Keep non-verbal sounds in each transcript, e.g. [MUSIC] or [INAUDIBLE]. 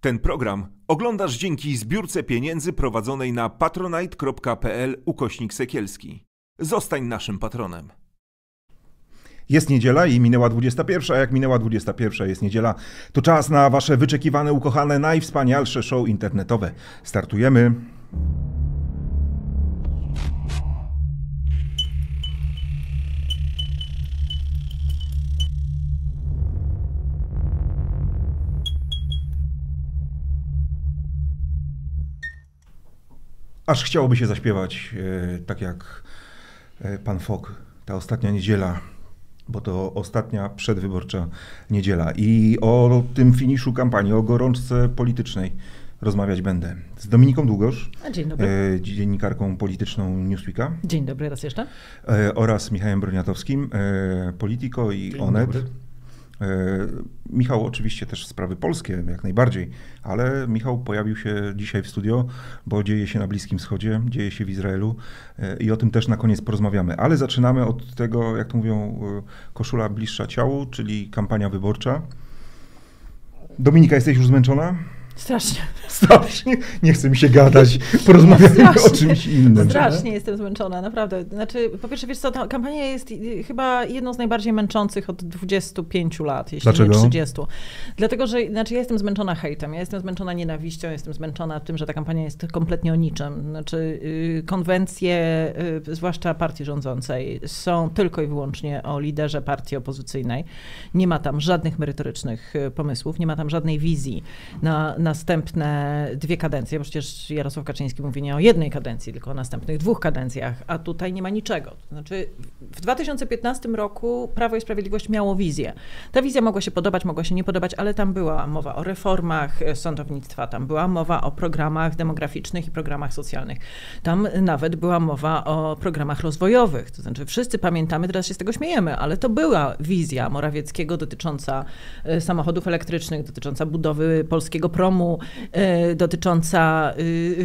Ten program oglądasz dzięki zbiórce pieniędzy prowadzonej na patronite.pl ukośnik sekielski. Zostań naszym patronem. Jest niedziela i minęła 21, a jak minęła 21 jest niedziela, to czas na wasze wyczekiwane, ukochane, najwspanialsze show internetowe. Startujemy. Aż chciałoby się zaśpiewać, e, tak jak e, pan Fok, ta ostatnia niedziela, bo to ostatnia przedwyborcza niedziela. I o tym finiszu kampanii, o gorączce politycznej rozmawiać będę z Dominiką Długosz, Dzień dobry. e, dziennikarką polityczną Newsweeka Dzień dobry raz jeszcze. oraz Michałem Broniatowskim, Politico i Dzień Onet. dobry. E, Michał oczywiście też sprawy polskie, jak najbardziej, ale Michał pojawił się dzisiaj w studio, bo dzieje się na Bliskim Wschodzie, dzieje się w Izraelu e, i o tym też na koniec porozmawiamy. Ale zaczynamy od tego, jak to mówią, e, koszula bliższa ciału, czyli kampania wyborcza. Dominika, jesteś już zmęczona? Strasznie. [LAUGHS] Strasznie. Nie chce mi się gadać. Porozmawiamy o czymś innym. Strasznie jestem zmęczona, naprawdę. Znaczy, po pierwsze, wiesz co, ta kampania jest chyba jedną z najbardziej męczących od 25 lat, jeśli Dlaczego? nie 30. Dlatego, że znaczy, ja jestem zmęczona hejtem, ja jestem zmęczona nienawiścią, jestem zmęczona tym, że ta kampania jest kompletnie o niczym. Znaczy, y, konwencje, y, zwłaszcza partii rządzącej, są tylko i wyłącznie o liderze partii opozycyjnej. Nie ma tam żadnych merytorycznych y, pomysłów, nie ma tam żadnej wizji na następne dwie kadencje, bo przecież Jarosław Kaczyński mówi nie o jednej kadencji, tylko o następnych dwóch kadencjach, a tutaj nie ma niczego. To znaczy, w 2015 roku Prawo i Sprawiedliwość miało wizję. Ta wizja mogła się podobać, mogła się nie podobać, ale tam była mowa o reformach sądownictwa, tam była mowa o programach demograficznych i programach socjalnych. Tam nawet była mowa o programach rozwojowych. To znaczy, wszyscy pamiętamy, teraz się z tego śmiejemy, ale to była wizja Morawieckiego dotycząca e, samochodów elektrycznych, dotycząca budowy polskiego promu, e, dotycząca e,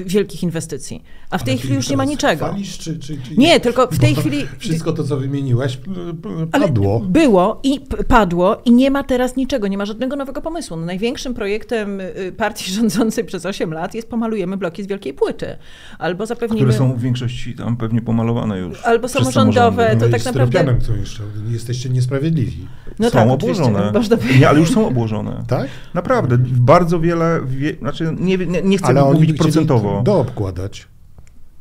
wielkich inwestycji. A w tej chwili już nie ma niczego. Chwalisz, czy, czy, czy Nie, tylko w tej chwili- [LAUGHS] Wszystko to, co wymieniłaś, p- p- Ale padło. Było i padło i nie ma teraz niczego, nie ma żadnego nowego pomysłu. No, największym projektem y, partii [LAUGHS] rządzącej przez 8 lat jest pomalujemy bloki z wielkiej płyty. Albo zapewnimy... Które są w większości tam pewnie pomalowane już. Albo przez samorządowe, to No tak z naprawdę- to jeszcze. Jesteście niesprawiedliwi. No są tak, obłożone. Nie, ale już są obłożone. Tak? Naprawdę, bardzo wiele, wie, znaczy nie, nie, nie chcę mówić procentowo. doobkładać.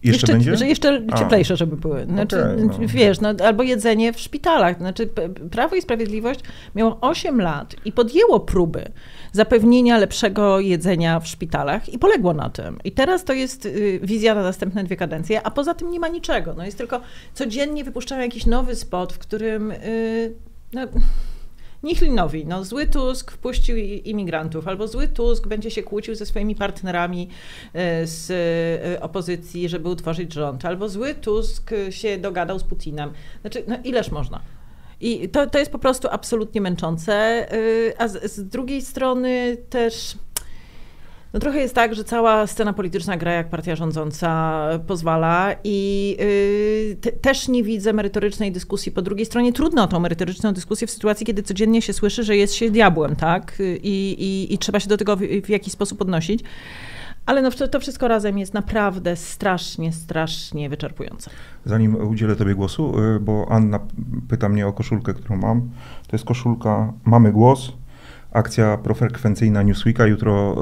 Jeszcze, będzie? Że jeszcze A. cieplejsze, żeby były. Znaczy, Okej, no. Wiesz, no, albo jedzenie w szpitalach. Znaczy, Prawo i Sprawiedliwość miało 8 lat i podjęło próby zapewnienia lepszego jedzenia w szpitalach i poległo na tym. I teraz to jest y, wizja na następne dwie kadencje, a poza tym nie ma niczego. No jest tylko codziennie wypuszczają jakiś nowy spot, w którym y, no, Nichlinowi, no zły Tusk wpuścił imigrantów, albo zły Tusk będzie się kłócił ze swoimi partnerami e, z e, opozycji, żeby utworzyć rząd, albo zły Tusk się dogadał z Putinem. Znaczy, no ileż można? I to, to jest po prostu absolutnie męczące, y, a z, z drugiej strony też... No trochę jest tak, że cała scena polityczna gra jak partia rządząca pozwala i yy, te, też nie widzę merytorycznej dyskusji. Po drugiej stronie trudno o tą merytoryczną dyskusję w sytuacji, kiedy codziennie się słyszy, że jest się diabłem, tak? I, i, i trzeba się do tego w, w jakiś sposób odnosić. Ale no, to to wszystko razem jest naprawdę strasznie, strasznie wyczerpujące. Zanim udzielę Tobie głosu, y, bo Anna pyta mnie o koszulkę, którą mam. To jest koszulka Mamy Głos, akcja profrekwencyjna Newsweeka. Jutro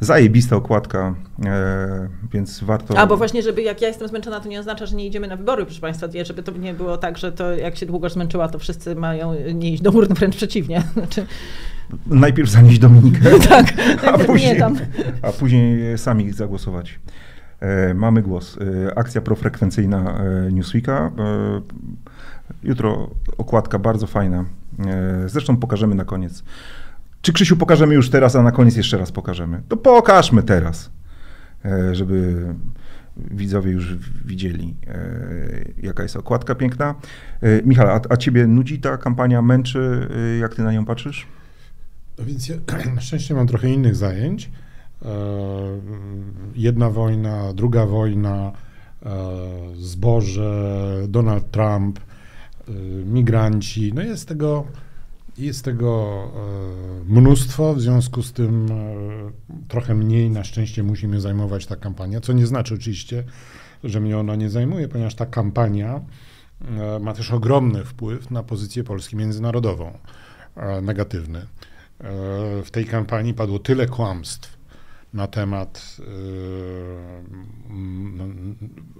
y, zajebista okładka, e, więc warto... A, bo właśnie, żeby jak ja jestem zmęczona, to nie oznacza, że nie idziemy na wybory, proszę Państwa, żeby to nie było tak, że to jak się długo zmęczyła, to wszyscy mają nie iść do urn, wręcz przeciwnie. [LAUGHS] Znaczy, Najpierw zanieść Dominikę, [LAUGHS] tak, [LAUGHS] a nie później, a później sami zagłosować. E, mamy głos. E, akcja profrekwencyjna e, Newsweeka. E, jutro okładka bardzo fajna. E, zresztą pokażemy na koniec. Czy Krzysiu pokażemy już teraz, a na koniec jeszcze raz pokażemy? To pokażmy teraz, e, żeby widzowie już widzieli, e, jaka jest okładka piękna. E, Michał, a, a ciebie nudzi ta kampania, męczy, jak ty na nią patrzysz? No więc ja [CLEARS THROAT] na szczęście mam trochę innych zajęć. Jedna wojna, druga wojna, zboże, Donald Trump, migranci. No jest tego Jest tego e, mnóstwo, w związku z tym e, trochę mniej na szczęście musimy zajmować ta kampania, co nie znaczy oczywiście, że mnie ona nie zajmuje, ponieważ ta kampania e, ma też ogromny wpływ na pozycję Polski międzynarodową, negatywny. W tej kampanii padło tyle kłamstw na temat,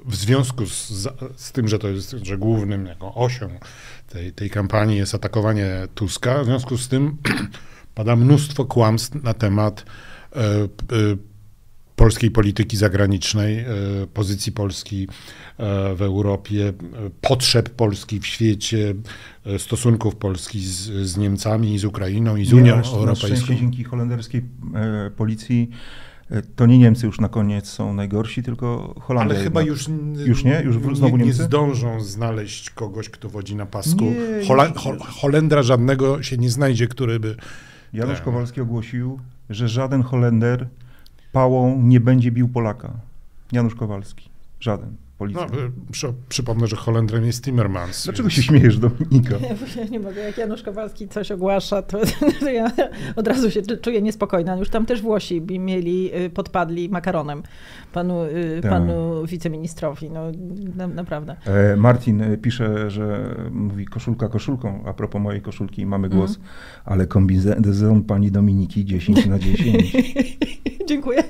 w związku z, z tym, że to jest, że głównym jaką osią tej, tej kampanii jest atakowanie Tuska. W związku z tym [CLEARS THROAT] pada mnóstwo kłamstw na temat e, e, polskiej polityki zagranicznej, e, pozycji Polski w Europie, potrzeb Polski w świecie, stosunków Polski z, z Niemcami, z Ukrainą i z Unią Nie, Europejską. Dzięki holenderskiej policji to nie Niemcy już na koniec są najgorsi, tylko Holandia. Ale chyba już, już nie? Już znowu nie, nie zdążą znaleźć kogoś, kto wodzi na pasku. Nie, Hola Hol Holendra żadnego się nie znajdzie, który by... Janusz. Kowalski ogłosił, że żaden Holender pałą nie będzie bił Polaka. Janusz Kowalski. Żaden policja. No, przy, przypomnę, że Holendrem jest Timmermans. Dlaczego więc... się śmiejesz, Dominika? [LAUGHS] Ja nie mogę, jak Janusz Kowalski coś ogłasza, to, [LAUGHS] to ja od razu się czuję niespokojna. Już tam też Włosi mieli, y, podpadli makaronem panu, y, tak. panu wiceministrowi. No, na, naprawdę. E, Martin y, pisze, że mówi koszulka koszulką, a propos mojej koszulki mamy głos, mm. ale kombinezon pani Dominiki 10 na 10. [LAUGHS] Dziękuję.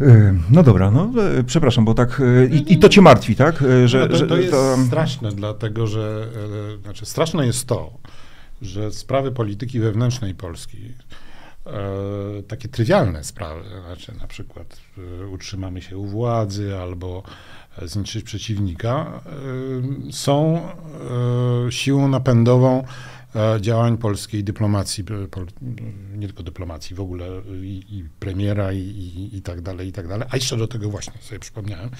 E, no dobra, no e, przepraszam, bo tak. E, I, i to cię martwi, tak? Że, no to, to jest to... straszne, dlatego że znaczy straszne jest to, że sprawy polityki wewnętrznej Polski, takie trywialne sprawy, znaczy na przykład utrzymamy się u władzy albo zniszczyć przeciwnika, są siłą napędową działań polskiej dyplomacji, nie tylko dyplomacji, w ogóle i, i premiera i, i, i, tak dalej, i tak dalej. A jeszcze do tego właśnie sobie przypomniałem,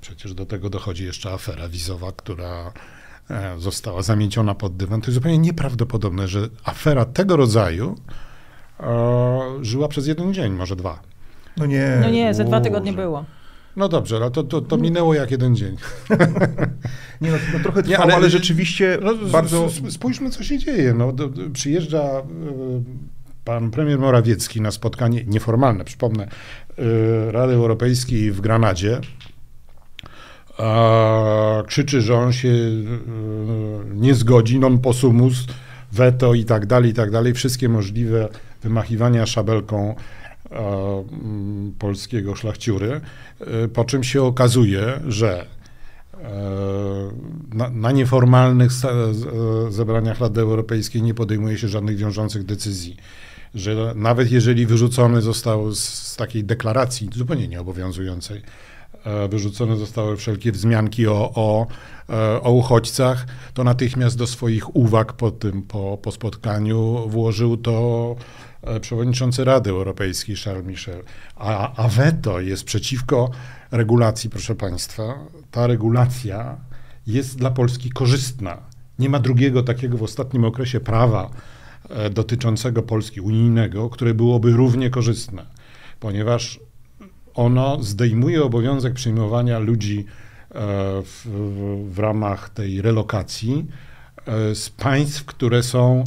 przecież do tego dochodzi jeszcze afera wizowa, która e, została zamieciona pod dywan. To jest zupełnie nieprawdopodobne, że afera tego rodzaju e, żyła przez jeden dzień, może dwa. No nie. No nie, ze dwa tygodnie było. No dobrze, ale to, to, to minęło jak jeden dzień. [LAUGHS] Nie, no, no trochę trwało, nie, ale, ale rzeczywiście no, bardzo... Spójrzmy, co się dzieje. No, do, do, przyjeżdża y, pan premier Morawiecki na spotkanie nieformalne, przypomnę, y, Rady Europejskiej w Granadzie. A, krzyczy, że on się y, nie zgodzi, non possumus, weto i tak dalej, i tak dalej. Wszystkie możliwe wymachiwania szabelką polskiego szlachciury, e, po czym się okazuje, że e, na, na, nieformalnych e, zebraniach Rady Europejskiej nie podejmuje się żadnych wiążących decyzji. Że nawet jeżeli wyrzucony został z, z takiej deklaracji zupełnie nieobowiązującej, wyrzucone zostały wszelkie wzmianki o, o, o uchodźcach, to natychmiast do swoich uwag po tym, po, po spotkaniu włożył to E, przewodniczący Rady Europejskiej Charles Michel, a, a weto jest przeciwko regulacji, proszę Państwa. Ta regulacja jest dla Polski korzystna. Nie ma drugiego takiego w ostatnim okresie prawa e, dotyczącego Polski unijnego, które byłoby równie korzystne, ponieważ ono zdejmuje obowiązek przyjmowania ludzi e, w, w ramach tej relokacji z państw, które są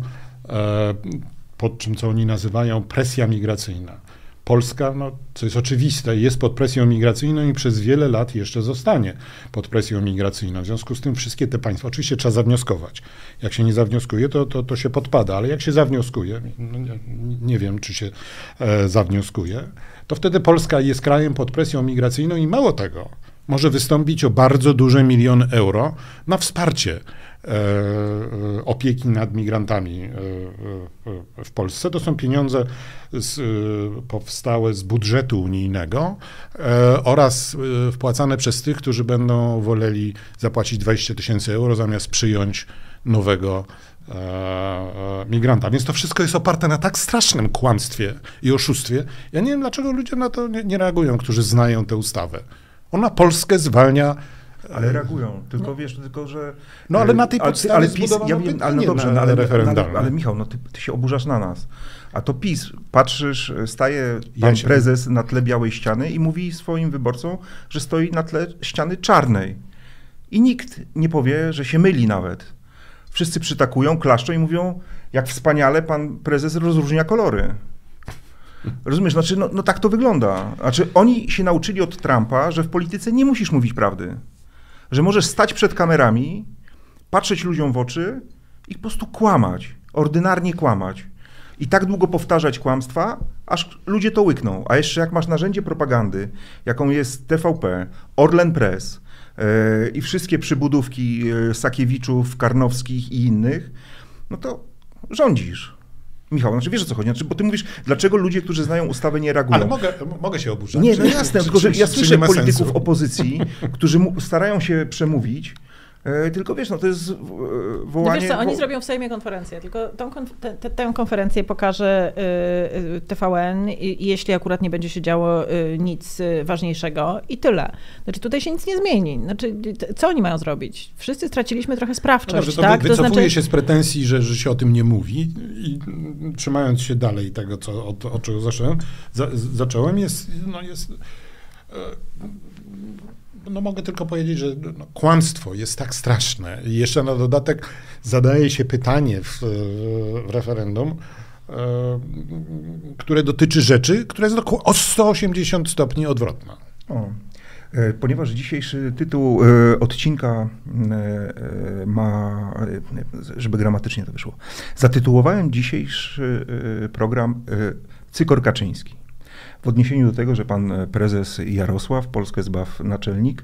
pod czym, co oni nazywają presja migracyjna. Polska, no, co jest oczywiste, jest pod presją migracyjną i przez wiele lat jeszcze zostanie pod presją migracyjną. W związku z tym wszystkie te państwa, oczywiście trzeba zawnioskować. Jak się nie zawnioskuje, to, to, to się podpada, ale jak się zawnioskuje, no, nie, wiem, czy się e, zawnioskuje, to wtedy Polska jest krajem pod presją migracyjną i mało tego, może wystąpić o bardzo duże miliony euro na wsparcie opieki nad migrantami e, w Polsce. To są pieniądze z, powstałe z budżetu unijnego oraz wpłacane przez tych, którzy będą woleli zapłacić 20 tysięcy euro zamiast przyjąć nowego migranta. Więc to wszystko jest oparte na tak strasznym kłamstwie i oszustwie. Ja nie wiem, dlaczego ludzie na to nie, nie reagują, którzy znają tę ustawę. Ona Polskę zwalnia ale reagują, tylko no. wiesz, tylko że... No ale na tej podstawie ale, ale PiS, ja wiem, ale no dobrze, na, ale, ale, ale, Michał, no ty, ty, się oburzasz na nas. A to PiS, patrzysz, staje pan ja prezes na tle białej ściany i mówi swoim wyborcom, że stoi na tle ściany czarnej. I nikt nie powie, że się myli nawet. Wszyscy przytakują, klaszczą i mówią, jak wspaniale pan prezes rozróżnia kolory. Rozumiesz? Znaczy, no, no tak to wygląda. Znaczy, oni się nauczyli od Trumpa, że w polityce nie musisz mówić prawdy. Że możesz stać przed kamerami, patrzeć ludziom w oczy i po prostu kłamać. Ordynarnie kłamać. I tak długo powtarzać kłamstwa, aż ludzie to łykną. A jeszcze jak masz narzędzie propagandy, jaką jest TVP, Orlen Press yy, i wszystkie przybudówki yy, Sakiewiczów, Karnowskich i innych, no to rządzisz. Michał, znaczy wiesz o co chodzi, znaczy, bo ty mówisz, dlaczego ludzie, którzy znają ustawę nie reagują. Ale mogę, mogę się oburzać. Nie, no jasne, czy- tylko że ja słyszę polityków sensu? opozycji, którzy mu, starają się przemówić, tylko wiesz, no to jest e, No wołanie... wiesz co, oni wo- zrobią w Sejmie konferencję, tylko tą, konf- te, te, tę konferencję pokaże y, y, TVN, i, jeśli akurat nie będzie się działo y, nic y, ważniejszego i tyle. Znaczy tutaj się nic nie zmieni. Znaczy, t- co oni mają zrobić? Wszyscy straciliśmy trochę No sprawczość, dobrze, to tak? wy- wycofuję się z pretensji, że, że się o tym nie mówi i trzymając się dalej tego, co, od, od czego zacząłem, za, zacząłem jest, no jest e, no mogę tylko powiedzieć, że no, kłamstwo jest tak straszne. I jeszcze na dodatek zadaje się pytanie w, w referendum, e, które dotyczy rzeczy, która jest o 180 stopni odwrotna. O, e, ponieważ dzisiejszy tytuł e, odcinka ma, żeby gramatycznie to wyszło, zatytułowałem dzisiejszy program Cykor Kaczyński. W odniesieniu do tego, że pan prezes Jarosław, Polskę Zbaw naczelnik,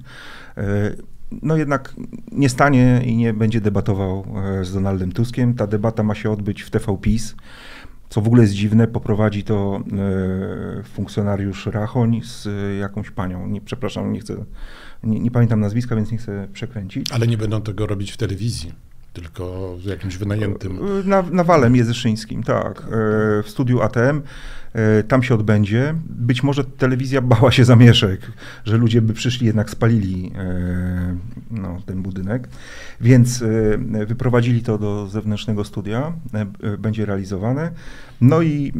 e, no jednak nie stanie i nie będzie debatował e, z Donaldem Tuskiem. Ta debata ma się odbyć w TV PiS. Co w ogóle jest dziwne, poprowadzi to e, funkcjonariusz Rachoń z e, jakąś panią. Nie, przepraszam, nie chcę, nie, nie pamiętam nazwiska, więc nie chcę przekręcić. Ale nie będą tego robić w telewizji, tylko w jakimś wynajętym. Na, na Walem Jezyszyńskim, tak. e, W studiu ATM. e, Tam się odbędzie. Być może telewizja bała się zamieszek, że ludzie by przyszli, jednak spalili e, no, ten budynek. Więc wyprowadzili to do zewnętrznego studia. Będzie realizowane. No i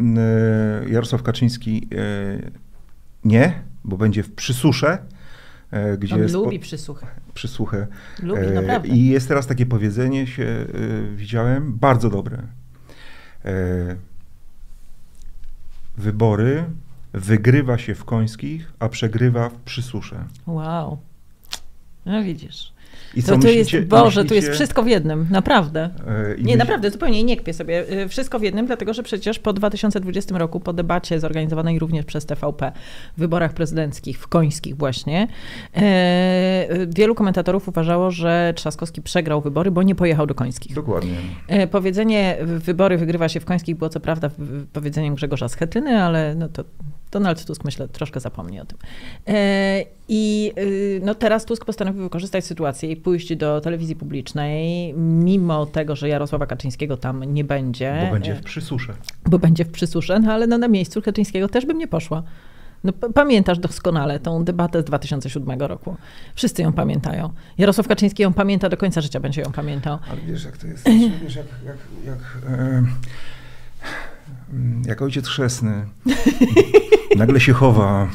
Jarosław Kaczyński nie, bo będzie w Przysusze, gdzie On jest po- lubi przysłuchę. przysłuchę. Lubi, E, naprawdę. I jest teraz takie powiedzenie, się e, widziałem, bardzo dobre. E, wybory wygrywa się w końskich, a przegrywa w przysusze. Wow. No widzisz. I To, to jest, myślicie- Boże, tu jest myślicie, wszystko w jednym, naprawdę. e, Nie, myśl- naprawdę, zupełnie nie kpię sobie. Y, Wszystko w jednym, dlatego że przecież po 2020 roku, po debacie zorganizowanej również przez TVP, w wyborach prezydenckich, w końskich właśnie, e, wielu komentatorów uważało, że Trzaskowski przegrał wybory, bo nie pojechał do końskich. Dokładnie. E, Powiedzenie wybory wygrywa się w końskich było co prawda powiedzeniem Grzegorza Schetyny, ale no to Donald Tusk myślę troszkę zapomni o tym. E, I y, no teraz Tusk postanowił wykorzystać sytuację i pójść do telewizji publicznej, mimo tego, że Jarosława Kaczyńskiego tam nie będzie. Bo będzie e, w przysusze. bo będzie w przysusze, no ale no, na miejscu Kaczyńskiego też bym nie poszła. No, pamiętasz doskonale tą debatę z 2007 roku. Wszyscy ją pamiętają. Jarosław Kaczyński ją pamięta, do końca życia będzie ją pamiętał. Ale wiesz, jak to jest? Wiesz, jak, jak, jak, e, jak ojciec chrzestny [LAUGHS] nagle się chowa,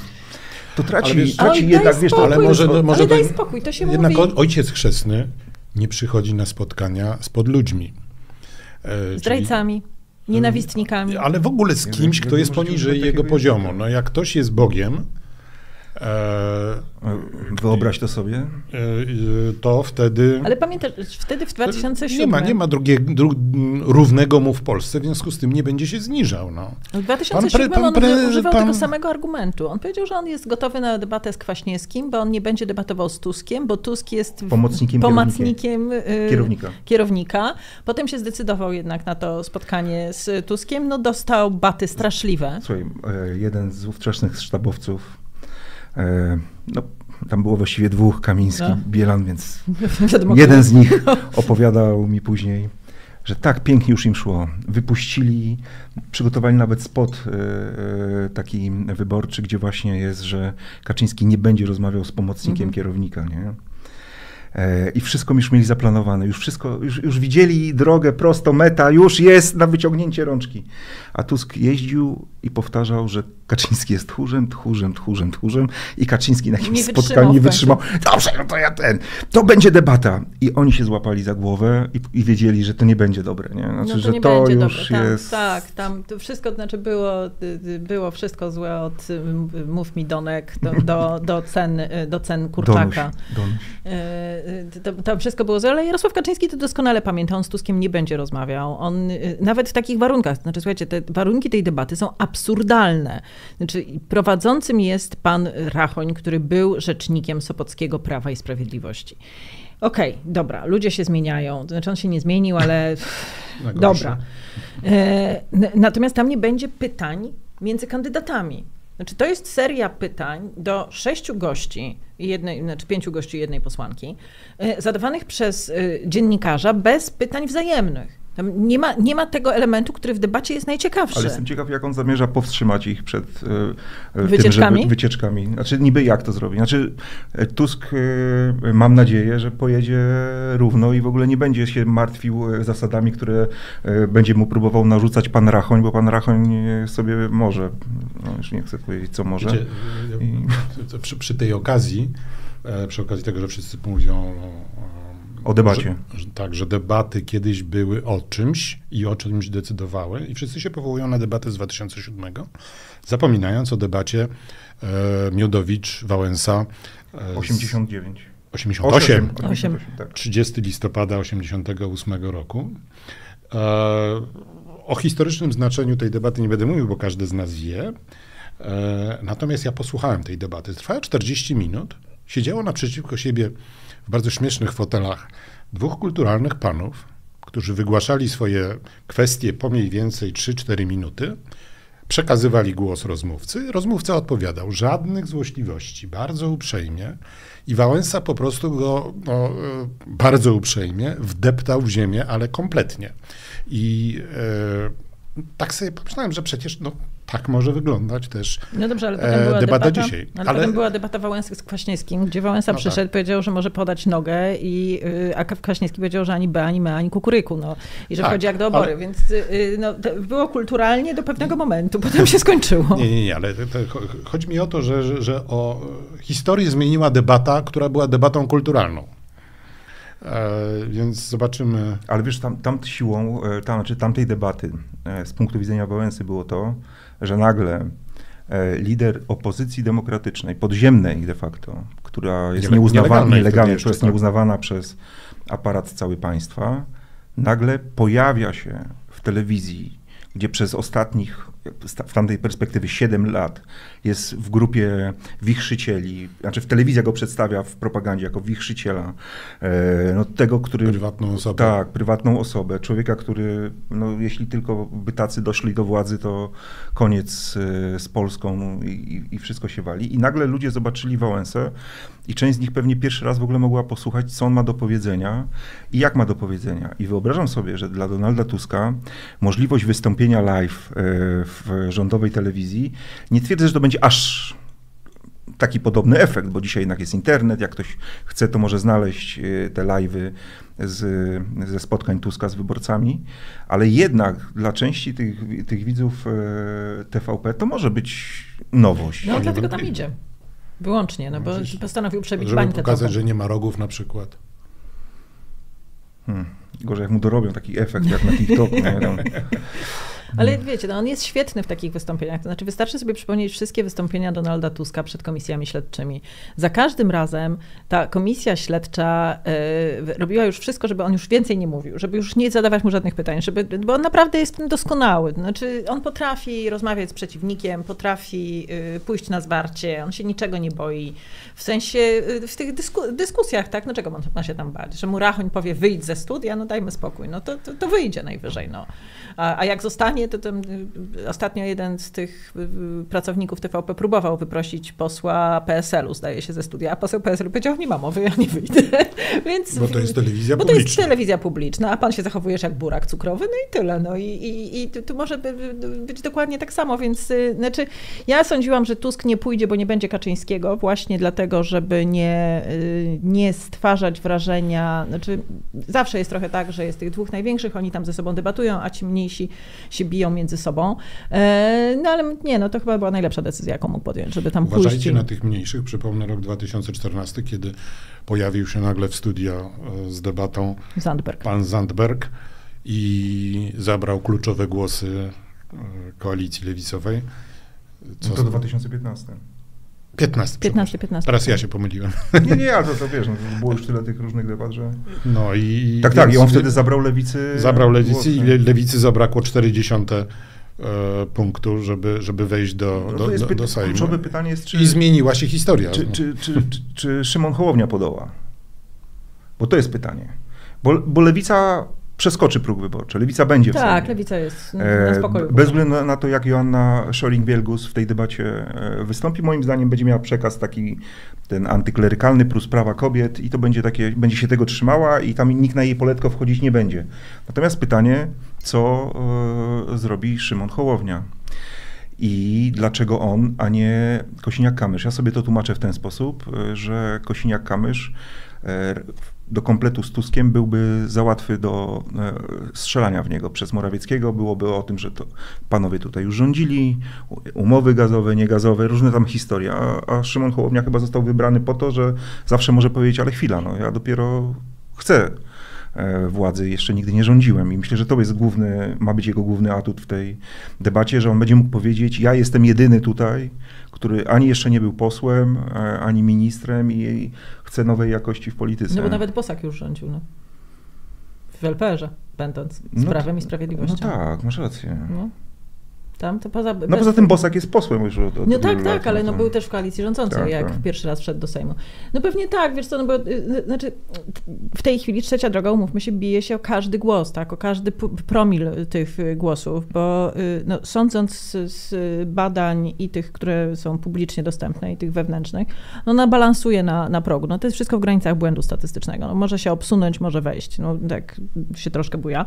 to traci, Ale wiesz- traci jednak, daj wiesz, to, spokój. Ale może, no, może Ale daj to- spokój, to się Jednak mówi. ojciec chrzestny nie przychodzi na spotkania z podludźmi. E, czyli- Zdrajcami, nienawistnikami. Ale w ogóle z kimś, kto jest poniżej jego poziomu. No jak ktoś jest Bogiem, Wyobraź to sobie. e, to wtedy Ale pamiętasz, wtedy w 2007... nie ma, nie ma drugie, dru, równego mu w Polsce, w związku z tym nie będzie się zniżał. No. W 2007 Pan pre- on pan pre- używał pan- tego samego argumentu. On powiedział, że on jest gotowy na debatę z Kwaśniewskim, bo on nie będzie debatował z Tuskiem, bo Tusk jest Pomocnikiem pomocnikiem y, Kierownika. kierownika. Potem się zdecydował jednak na to spotkanie z Tuskiem. No dostał baty straszliwe. Słuchaj, e, jeden z ówczesnych sztabowców, e, no tam było właściwie dwóch, Kamiński, No. Bielan, więc [LAUGHS] jeden z nich opowiadał mi później, że tak pięknie już im szło. Wypuścili, przygotowali nawet spot e, e, taki wyborczy, gdzie właśnie jest, że Kaczyński nie będzie rozmawiał z pomocnikiem Mhm. kierownika, nie? E, I wszystko już mieli zaplanowane, już wszystko, już, już widzieli drogę prosto, meta, już jest na wyciągnięcie rączki. A Tusk jeździł i powtarzał, że Kaczyński jest tchórzem, tchórzem, tchórzem, tchórzem i Kaczyński na jakimś spotkaniu nie wytrzymał. Dobrze, no to ja ten, to będzie debata. I oni się złapali za głowę i, i wiedzieli, że to nie będzie dobre, nie? Znaczy, no to że nie to będzie już dobre. Tam, jest... Tak, tam to wszystko, to znaczy było, było wszystko złe od mów mi Donek do, do, do, cen, do cen Donuś, kurczaka. Donuś. Y, y, To, to wszystko było złe, ale Jarosław Kaczyński to doskonale pamięta, on z Tuskiem nie będzie rozmawiał. On y, nawet w takich warunkach, znaczy słuchajcie, te warunki tej debaty są absurdalne. Znaczy prowadzącym jest pan Rachoń, który był rzecznikiem Sopockiego Prawa i Sprawiedliwości. Okej, dobra, ludzie się zmieniają. Znaczy on się nie zmienił, ale [LAUGHS] dobra. E, natomiast tam nie będzie pytań między kandydatami. Znaczy, to jest seria pytań do sześciu gości, jednej, znaczy pięciu gości jednej posłanki, e, zadawanych przez e, dziennikarza bez pytań wzajemnych. Tam nie ma, nie ma tego elementu, który w debacie jest najciekawszy. Ale jestem ciekaw, jak on zamierza powstrzymać ich przed e, e, Wycieczkami? Tym, żeby, wycieczkami. Znaczy niby jak to zrobi. Znaczy e, Tusk, e, mam nadzieję, że pojedzie równo i w ogóle nie będzie się martwił zasadami, które e, będzie mu próbował narzucać pan Rachoń, bo pan Rachoń sobie może, no już nie chcę powiedzieć co może. Wiecie, I- przy, przy tej okazji, przy okazji tego, że wszyscy mówią o, O debacie. Że, tak, że debaty kiedyś były o czymś i o czymś decydowały i wszyscy się powołują na debatę z 2007, zapominając o debacie e, Miodowicz-Wałęsa e, z 89. 88. 88, tak. 30 listopada 88 roku. E, o historycznym znaczeniu tej debaty nie będę mówił, bo każdy z nas wie. E, natomiast ja posłuchałem tej debaty. Trwała 40 minut. Siedziało naprzeciwko siebie w bardzo śmiesznych fotelach dwóch kulturalnych panów, którzy wygłaszali swoje kwestie po mniej więcej 3-4 minuty. Przekazywali głos rozmówcy. Rozmówca odpowiadał żadnych złośliwości, bardzo uprzejmie. I Wałęsa po prostu go no, e, bardzo uprzejmie wdeptał w ziemię, ale kompletnie. I e, tak sobie pomyślałem, że przecież no, tak może wyglądać też No dobrze, ale e, potem była debata debata, dzisiaj. Ale, Ale- potem była debata Wałęsy z Kwaśniewskim, gdzie Wałęsa No przyszedł, tak. powiedział, że może podać nogę, i, y, a Kwaśniewski powiedział, że ani B, ani me, ani kukuryku. No, I że Tak, wchodzi jak do obory. ale- Więc y, no, to było kulturalnie do pewnego momentu, [LAUGHS] potem się skończyło. Nie, nie, nie, ale to, to, cho- chodzi mi o to, że, że, że o e, historię zmieniła debata, która była debatą kulturalną. E, więc zobaczymy. Ale wiesz, tam, tam siłą, e, tam, znaczy tamtej debaty e, z punktu widzenia Wałęsy było to, że nagle e, lider opozycji demokratycznej, podziemnej de facto, która jest nieuznawana, wtedy która jest tak. nieuznawana przez aparat cały państwa, nagle pojawia się w telewizji, gdzie przez ostatnich, w tamtej perspektywy 7 lat jest w grupie wichrzycieli, znaczy w telewizja go przedstawia w propagandzie jako wichrzyciela, e, no, tego, który... Prywatną osobę. Tak, prywatną osobę, człowieka, który, no, jeśli tylko by tacy doszli do władzy, to koniec e, z Polską i, i- wszystko się wali. I nagle ludzie zobaczyli Wałęsę i część z nich pewnie pierwszy raz w ogóle mogła posłuchać, co on ma do powiedzenia i jak ma do powiedzenia. I wyobrażam sobie, że dla Donalda Tuska możliwość wystąpienia live e, w rządowej telewizji, nie twierdzę, że to będzie aż taki podobny efekt, bo dzisiaj jednak jest internet, jak ktoś chce, to może znaleźć e, te live'y z, ze spotkań Tuska z wyborcami, ale jednak dla części tych, tych widzów e, TVP to może być nowość. No dlatego tam idzie. Wyłącznie, no bo Oczywiście. postanowił przebić Żeby bańkę pokazać, trochę. że nie ma rogów na przykład. Hmm. Gorzej jak mu dorobią taki efekt jak na TikToku. [LAUGHS] Ale wiecie, no on jest świetny w takich wystąpieniach. To znaczy, wystarczy sobie przypomnieć wszystkie wystąpienia Donalda Tuska przed komisjami śledczymi. Za każdym razem ta komisja śledcza e, robiła już wszystko, żeby on już więcej nie mówił, żeby już nie zadawać mu żadnych pytań, żeby, bo on naprawdę jest tym doskonały. Znaczy, on potrafi rozmawiać z przeciwnikiem, potrafi e, pójść na zwarcie, on się niczego nie boi. W sensie, e, w tych dysku, dyskusjach, tak, no czego ma, ma się tam bać? Że mu Rachoń powie, wyjdź ze studia, no dajmy spokój, no to, to, to wyjdzie najwyżej, no. A, a jak zostanie to tam y, ostatnio jeden z tych y, pracowników TVP próbował wyprosić posła PSL-u, zdaje się, ze studia, a poseł PSL powiedział, nie ma mowy, ja nie wyjdę. [LAUGHS] Więc, Bo to jest telewizja bo to jest publiczna. telewizja publiczna, a pan się zachowujesz jak burak cukrowy, no i tyle. No i, i, i tu, może by, by- być dokładnie tak samo, więc y, znaczy ja sądziłam, że Tusk nie pójdzie, bo nie będzie Kaczyńskiego, właśnie dlatego, żeby nie, y, nie stwarzać wrażenia, znaczy zawsze jest trochę tak, że jest tych dwóch największych, oni tam ze sobą debatują, a ci mniejsi się biją między sobą. E, No ale nie, no to chyba była najlepsza decyzja, jaką mógł podjąć, żeby tam pójść. Uważajcie na tych mniejszych. Przypomnę rok 2014, kiedy pojawił się nagle w studio e, z debatą Zandberg. pan Zandberg i zabrał kluczowe głosy e, koalicji lewicowej. Co No to 2015. 15. 15, 15. Teraz ja się pomyliłem. Nie, nie, [LAUGHS] ale to, to wiesz, no, to było już tyle tych różnych debat, że... No i. Tak, tak, i on wtedy zabrał lewicy... Zabrał lewicy głos, i le, lewicy zabrakło 40 e, punktu, żeby, żeby wejść do, No do, do, do Sejmu. kluczowe pytanie jest, czy... I zmieniła się historia. Czy, czy, czy, czy, czy Szymon Hołownia podoła? Bo to jest pytanie. Bo, bo lewica przeskoczy próg wyborczy. Lewica będzie w Tak, Sejmie. lewica jest na E, spokoju. Bez względu na- to, jak Joanna Schoring-Wielgus w tej debacie e, wystąpi, moim zdaniem będzie miała przekaz taki ten antyklerykalny plus prawa kobiet i to będzie takie, będzie się tego trzymała i tam nikt na jej poletko wchodzić nie będzie. Natomiast pytanie, co e, zrobi Szymon Hołownia? I dlaczego on, a nie Kosiniak-Kamysz? Ja sobie to tłumaczę w ten sposób, że Kosiniak-Kamysz e, do kompletu z Tuskiem byłby za łatwy do e, strzelania w niego przez Morawieckiego. Byłoby o tym, że to panowie tutaj już rządzili, umowy gazowe, niegazowe, różne tam historie. A, a Szymon Hołownia chyba został wybrany po to, że zawsze może powiedzieć, ale chwila, no ja dopiero chcę władzy, jeszcze nigdy nie rządziłem i myślę, że to jest główny, ma być jego główny atut w tej debacie, że on będzie mógł powiedzieć, ja jestem jedyny tutaj, który ani jeszcze nie był posłem, e, ani ministrem i chce nowej jakości w polityce. No bo nawet Bosak już rządził, no. W LPR-ze, będąc z No Prawem i Sprawiedliwością. No tak, masz rację. No. Tam to poza... No poza tym Bosak jest posłem już od, od No tak, tak, ale no był też w koalicji rządzącej, Tak, jak tak. pierwszy raz wszedł do Sejmu. No pewnie tak, wiesz co, no bo y, znaczy w tej chwili trzecia droga, umówmy się, bije się o każdy głos, tak, o każdy promil tych y, głosów, bo y, no, sądząc z, z badań i tych, które są publicznie dostępne i tych wewnętrznych, no ona balansuje na, na progu. No to jest wszystko w granicach błędu statystycznego. No, może się obsunąć, może wejść. No tak się troszkę buja.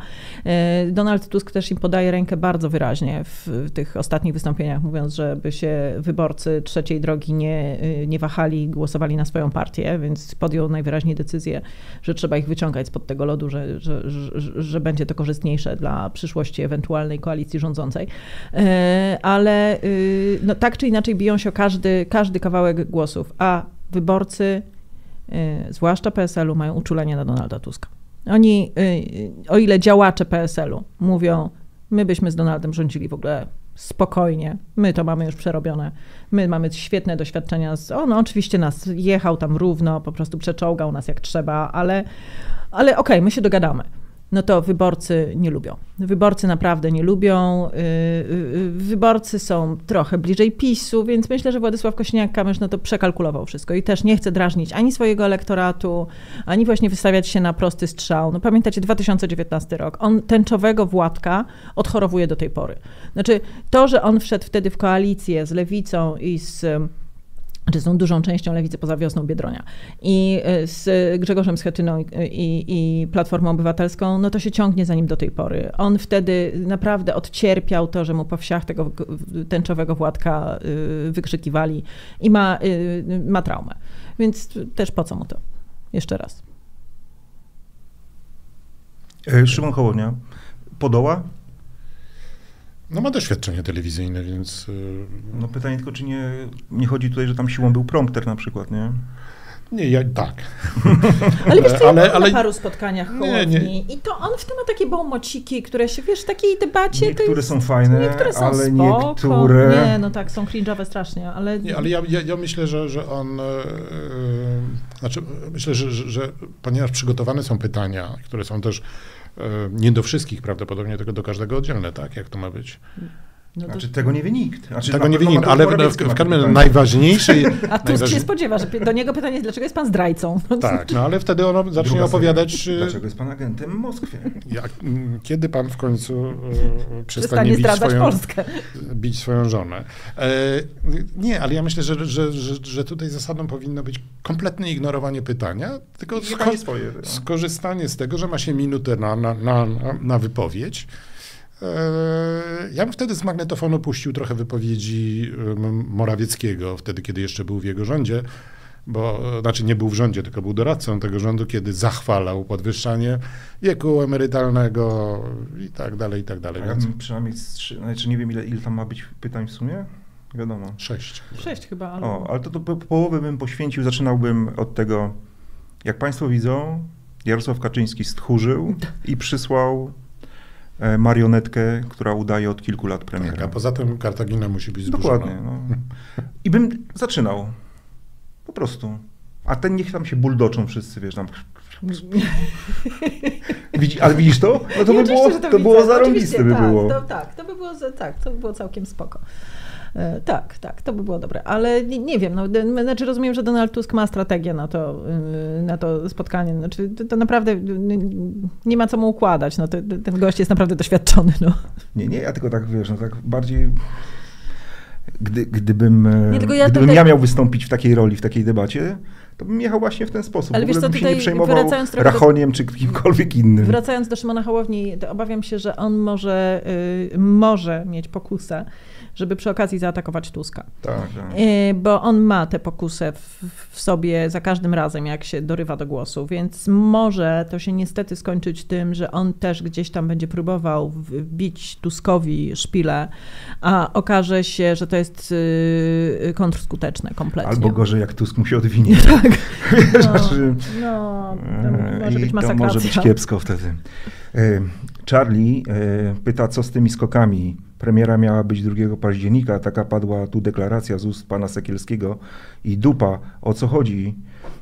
Donald Tusk też im podaje rękę bardzo wyraźnie w, w tych ostatnich wystąpieniach, mówiąc, żeby się wyborcy trzeciej drogi nie, nie wahali głosowali na swoją partię, więc podjął najwyraźniej decyzję, że trzeba ich wyciągać spod tego lodu, że, że, że, że będzie to korzystniejsze dla przyszłości ewentualnej koalicji rządzącej. E, Ale y, no, tak czy inaczej biją się o każdy, każdy kawałek głosów, a wyborcy, y, zwłaszcza PSL-u, mają uczulenie na Donalda Tuska. Oni, y, o ile działacze PSL-u mówią, my byśmy z Donaldem rządzili w ogóle spokojnie, my to mamy już przerobione, my mamy świetne doświadczenia, z, on oczywiście nas jechał tam równo, po prostu przeczołgał nas jak trzeba, ale, ale okej, my się dogadamy. No to wyborcy nie lubią. Wyborcy naprawdę nie lubią. Yy, yy, Wyborcy są trochę bliżej PiSu, więc myślę, że Władysław Kosiniak-Kamysz no to przekalkulował wszystko i też nie chce drażnić ani swojego elektoratu, ani właśnie wystawiać się na prosty strzał. No pamiętacie 2019 rok. On tęczowego Władka odchorowuje do tej pory. Znaczy to, że on wszedł wtedy w koalicję z Lewicą i z czy są dużą częścią lewicy poza wiosną Biedronia. I y, z Grzegorzem Schetyną i, i, i Platformą Obywatelską, no to się ciągnie za nim do tej pory. On wtedy naprawdę odcierpiał to, że mu po wsiach tego tęczowego Władka y, wykrzykiwali i ma, y, ma traumę. Więc też po co mu to? Jeszcze raz. E, Szymon Hołownia podoła? No ma doświadczenie telewizyjne, więc y, No pytanie tylko, czy nie, nie chodzi tutaj, że tam siłą był prompter na przykład, nie? nie, ja, tak. [LAUGHS] Ale wiesz co, Ale- ale, ale- na paru spotkaniach Nie, nie. i to on w tym ma takie bałmociki, które się, wiesz, w takiej debacie to Niektóre jest, są fajne, niektóre są ale spoko. niektóre... Nie, no tak, są cringe'owe strasznie, ale... Nie, ale ja, ja, ja myślę, że, że on. e, znaczy, myślę, że, że, że ponieważ przygotowane są pytania, które są też nie do wszystkich prawdopodobnie, tylko do każdego oddzielne, tak? Jak to ma być? No to... Znaczy tego nie wie nikt. Znaczy, Tego nie wie nikt, ale w, w, w każdym najważniejsze... [LAUGHS] A Tusk najważniejsze- się spodziewa, że do niego pytanie jest, dlaczego jest pan zdrajcą? Tak, no ale wtedy ono zacznie Druga opowiadać... seria. y, Dlaczego jest pan agentem w Moskwie? Jak, m, kiedy pan w końcu y, [LAUGHS] przestanie Przestanie bić zdradzać swoją, Polskę. bić swoją żonę. E, nie, ale ja myślę, że, że, że, że tutaj zasadą powinno być kompletne ignorowanie pytania, tylko sko- swoje. no. skorzystanie z tego, że ma się minutę na, na, na- na wypowiedź. E, Ja bym wtedy z magnetofonu puścił trochę wypowiedzi Morawieckiego, wtedy, kiedy jeszcze był w jego rządzie, bo, e, znaczy nie był w rządzie, tylko był doradcą tego rządu, kiedy zachwalał podwyższanie wieku emerytalnego i tak dalej, i tak dalej. Więc przynajmniej z trzy, znaczy nie wiem ile, ile tam ma być pytań w sumie. Wiadomo. sześć. Sześć chyba, ale... O, ale to, to po- połowę bym poświęcił, zaczynałbym od tego, jak Państwo widzą, Jarosław Kaczyński stchórzył [LAUGHS] i przysłał marionetkę, która udaje od kilku lat Tak, premiera. a poza tym Kartagina musi być zburzona. Dokładnie. No. I bym zaczynał. Po prostu. A ten niech tam się buldoczą wszyscy, wiesz, tam. [LAUGHS] Widzi, ale widzisz to? No to by było, to widzę. było zarąbiste by tak, było. To, tak, to by było, tak, to by było całkiem spoko. E, Tak, tak, to by było dobre, ale nie, nie wiem, no, znaczy rozumiem, że Donald Tusk ma strategię na to, y, na to spotkanie, znaczy to, to naprawdę y, nie ma co mu układać, no, to, ten gość jest naprawdę doświadczony, no. Nie, nie, ja tylko tak, wiesz, no tak bardziej... Gdy, gdybym, e, Nie, tylko ja gdybym tutaj- ja miał wystąpić w takiej roli, w takiej debacie, to bym jechał właśnie w ten sposób. Ale w wiesz co, bym się tutaj nie przejmował trochę do- Rachoniem czy kimkolwiek innym. Wracając do Szymona Hołowni, to obawiam się, że on może, y, może mieć pokusę, żeby przy okazji zaatakować Tuska. Tak, tak. Y, Bo on ma tę pokusę w, w sobie za każdym razem, jak się dorywa do głosu, więc może to się niestety skończyć tym, że on też gdzieś tam będzie próbował wbić Tuskowi szpilę, a okaże się, że to jest y, kontrskuteczne kompletnie. Albo gorzej, jak Tusk mu się odwinie. [LAUGHS] Tak. [LAUGHS] No, Znaczy, no, to może I być to masakracja. może być kiepsko wtedy. E, Charlie e, pyta, co z tymi skokami. Premiera miała być 2 października, taka padła tu deklaracja z ust pana Sekielskiego i dupa, o co chodzi?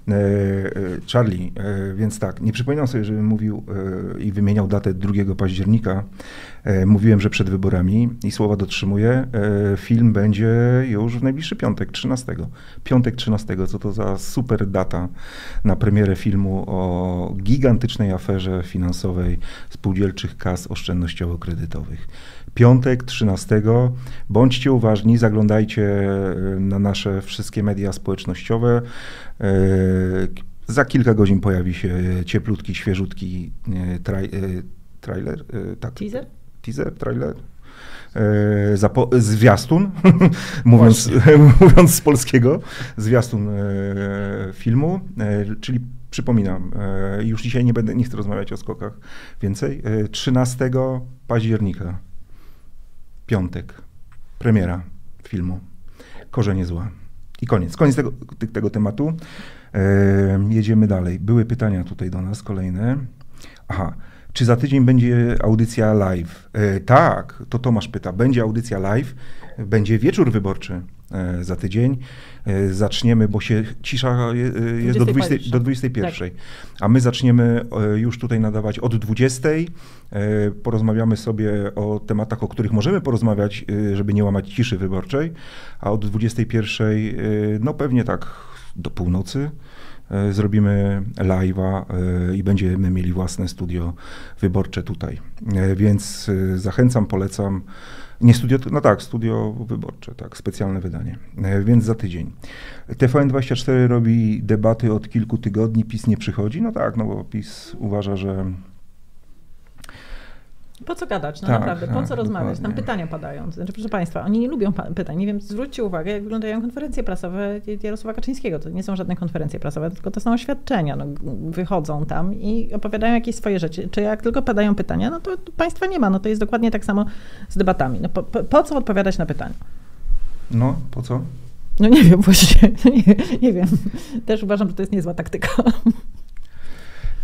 E, e, Charlie, e, więc tak, nie przypominam sobie, żebym mówił i wymieniał datę 2 października. Mówiłem, że przed wyborami i słowa dotrzymuję. Film będzie już w najbliższy piątek, 13. Piątek 13, co to za super data na premierę filmu o gigantycznej aferze finansowej spółdzielczych kas oszczędnościowo-kredytowych. Piątek 13. Bądźcie uważni, zaglądajcie na nasze wszystkie media społecznościowe. E, Za kilka godzin pojawi się cieplutki, świeżutki e, traj, trailer. Tak, Teaser? teaser, trailer. Zapo- zwiastun, [LAUGHS] mówiąc, [LAUGHS] mówiąc z polskiego, zwiastun e, filmu, e, czyli przypominam, e, już dzisiaj nie będę, nie chcę rozmawiać o skokach więcej, e, 13 października, piątek, premiera filmu, Korzenie zła. I koniec, koniec tego, tego tematu. Jedziemy dalej. Były pytania tutaj do nas kolejne. Aha, czy za tydzień będzie audycja live? E, tak, to Tomasz pyta. Będzie audycja live, będzie wieczór wyborczy za tydzień. E, zaczniemy, bo się cisza e, jest do, 20, 21. do 21. A my zaczniemy e, już tutaj nadawać od 20. E, porozmawiamy sobie o tematach, o których możemy porozmawiać, e, żeby nie łamać ciszy wyborczej. A od 21, e, no pewnie tak do północy. E, Zrobimy live'a e, i będziemy mieli własne studio wyborcze tutaj. E, Więc e, zachęcam, polecam. Nie studio, no tak, studio wyborcze, tak, specjalne wydanie. E, Więc za tydzień. TVN24 robi debaty od kilku tygodni, PiS nie przychodzi. No tak, no bo PiS uważa, że Po co gadać, no Tak, naprawdę, po tak, co rozmawiać? Tam dokładnie. pytania padają. Znaczy, proszę Państwa, oni nie lubią pytań. Nie wiem, zwróćcie uwagę, jak wyglądają konferencje prasowe Jarosława Kaczyńskiego. To nie są żadne konferencje prasowe, tylko to są oświadczenia. No, wychodzą tam i opowiadają jakieś swoje rzeczy. Czy jak tylko padają pytania, no to Państwa nie ma. No to jest dokładnie tak samo z debatami. No, po, po, po co odpowiadać na pytania? no po co? No nie wiem [LAUGHS] właśnie, nie, nie wiem. Też uważam, że to jest niezła taktyka.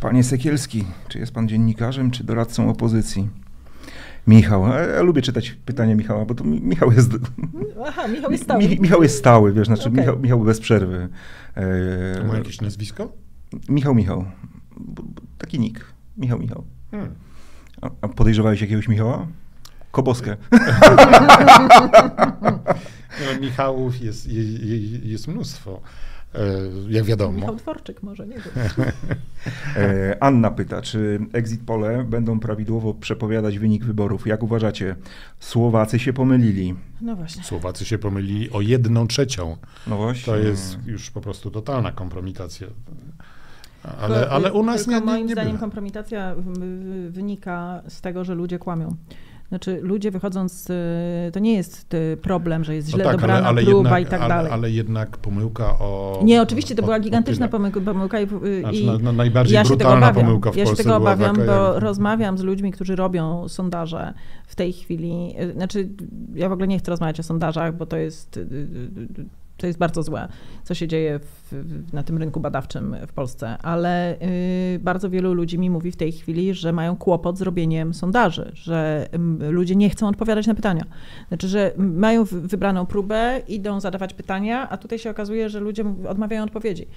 Panie Sekielski, czy jest pan dziennikarzem, czy doradcą opozycji? Michał, ja lubię czytać pytania Michała, bo to Mi- Michał jest. Aha, Michał jest stały. Mi, Michał jest stały, wiesz, znaczy Okej. Michał, Michał bez przerwy. To ma E, jakieś nazwisko? Michał, Michał. Taki nick. Michał, Michał. Hmm. A, a podejrzewałeś jakiegoś Michała? Koboskę. [LAUGHS] No, Michałów jest, je- je- jest mnóstwo, e, jak wiadomo. Michał Dworczyk może, nie wiem. [LAUGHS] E, Anna pyta, czy exit pole będą prawidłowo przepowiadać wynik wyborów? Jak uważacie? Słowacy się pomylili. No właśnie. Słowacy się pomylili o jedną trzecią. No właśnie. To jest już po prostu totalna kompromitacja. Ale, ale u nas tylko nie, nie, moim nie zdaniem kompromitacja wynika z tego, że ludzie kłamią. Znaczy ludzie wychodząc, y, to nie jest y, problem, że jest No źle tak, dobrana próba jednak, i tak ale, dalej. ale jednak pomyłka o... Nie, oczywiście to o- była gigantyczna pomyłka, pomyłka i, y, Znaczy, i no, no, najbardziej ja się tego brutalna pomyłka w ja się Polsce tego obawiam, taka, bo rozmawiam z ludźmi, którzy robią sondaże w tej chwili. Znaczy, ja w ogóle nie chcę rozmawiać o sondażach, bo to jest, to jest bardzo złe, co się dzieje w, na tym rynku badawczym w Polsce, ale y, bardzo wielu ludzi mi mówi w tej chwili, że mają kłopot z robieniem sondaży, że ludzie nie chcą odpowiadać na pytania. Znaczy, że mają wy- wybraną próbę, idą zadawać pytania, a tutaj się okazuje, że ludzie odmawiają odpowiedzi.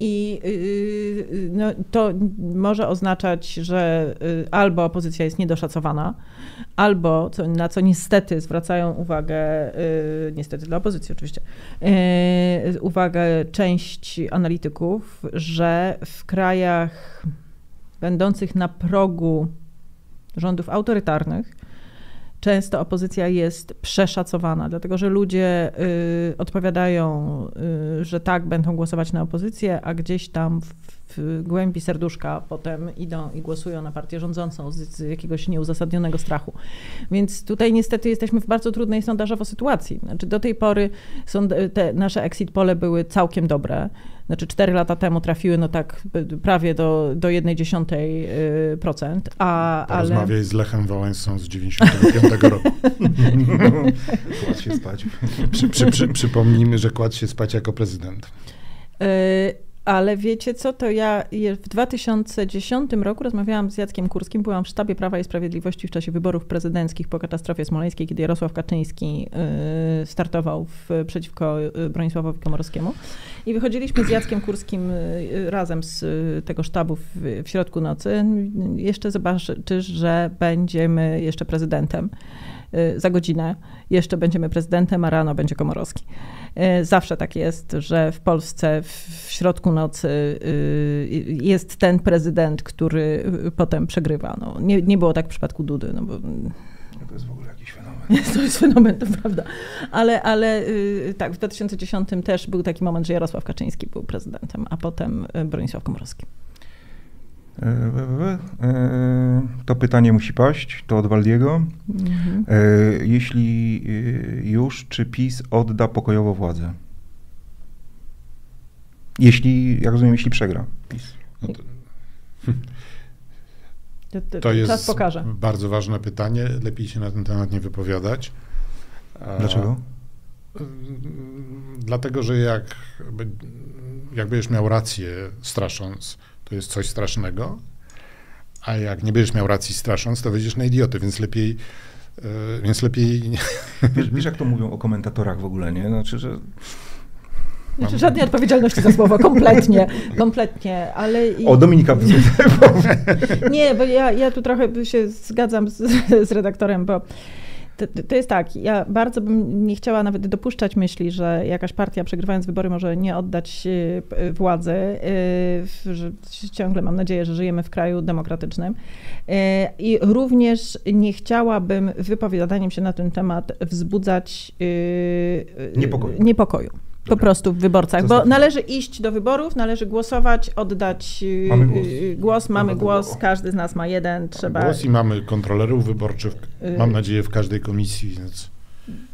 I yy, no, to może oznaczać, że yy, albo opozycja jest niedoszacowana, albo, co, na co niestety zwracają uwagę, niestety dla opozycji oczywiście, uwagę część analityków, że w krajach będących na progu rządów autorytarnych, często opozycja jest przeszacowana, dlatego że ludzie y, odpowiadają, y, że tak, będą głosować na opozycję, a gdzieś tam w, w głębi serduszka potem idą i głosują na partię rządzącą z, jakiegoś nieuzasadnionego strachu. Więc tutaj niestety jesteśmy w bardzo trudnej sondażowo sytuacji. Znaczy do tej pory sąd- te nasze exit pole były całkiem dobre. Znaczy cztery lata temu trafiły no tak y, prawie do, do 1,1%, procent, a ale... Porozmawiaj z Lechem Wałęsą z 95 [LAUGHS] roku. [LAUGHS] Kładź się spać. Przy, przy, przy, przypomnijmy, że kładł się spać jako prezydent. Ale wiecie co, to ja w 2010 roku rozmawiałam z Jackiem Kurskim, byłam w sztabie Prawa i Sprawiedliwości w czasie wyborów prezydenckich po katastrofie smoleńskiej, kiedy Jarosław Kaczyński y, startował w, przeciwko y, Bronisławowi Komorowskiemu. I wychodziliśmy z Jackiem Kurskim y, razem z tego sztabu w, w środku nocy. Jeszcze zobaczysz, że będziemy jeszcze prezydentem za godzinę. Jeszcze będziemy prezydentem, a rano będzie Komorowski. Y, Zawsze tak jest, że w Polsce w środku nocy y, jest ten prezydent, który y, potem przegrywa. No, nie, nie było tak w przypadku Dudy, no bo To jest w ogóle jakiś fenomen. [LAUGHS] to jest fenomen, to prawda. Ale, ale y, tak, w 2010 też był taki moment, że Jarosław Kaczyński był prezydentem, a potem Bronisław Komorowski. E, To pytanie musi paść, to od Waldiego. Mhm. E, Jeśli e, już, czy PiS odda pokojowo władzę? Jeśli, jak rozumiem, jeśli przegra PiS. No to, [LAUGHS] To, to, jest bardzo ważne pytanie. Lepiej się na ten temat nie wypowiadać. A- Dlaczego? Dlatego, że jak, jak będziesz miał rację strasząc, to jest coś strasznego, a jak nie będziesz miał racji strasząc, to będziesz na idioty, więc lepiej, e, więc lepiej [LAUGHS] Wiesz, wiesz, jak to mówią o komentatorach w ogóle, nie? Znaczy, że Znaczy, żadnej odpowiedzialności za słowo, kompletnie, [LAUGHS] kompletnie, ale... I... O, Dominika [LAUGHS] Nie, bo ja, ja tu trochę się zgadzam z, z redaktorem, bo to, to jest tak, ja bardzo bym nie chciała nawet dopuszczać myśli, że jakaś partia przegrywając wybory może nie oddać p- władzy, że ciągle mam nadzieję, że żyjemy w kraju demokratycznym E, i również nie chciałabym wypowiadaniem się na ten temat wzbudzać e, Niepokoju. Po prostu w wyborcach, To bo znaczy- należy iść do wyborów, należy głosować, oddać y, Mamy głos. y, głos mamy Dobra, głos, każdy z nas ma jeden, trzeba. głos i mamy kontrolerów wyborczych, Y- mam nadzieję, w każdej komisji, więc,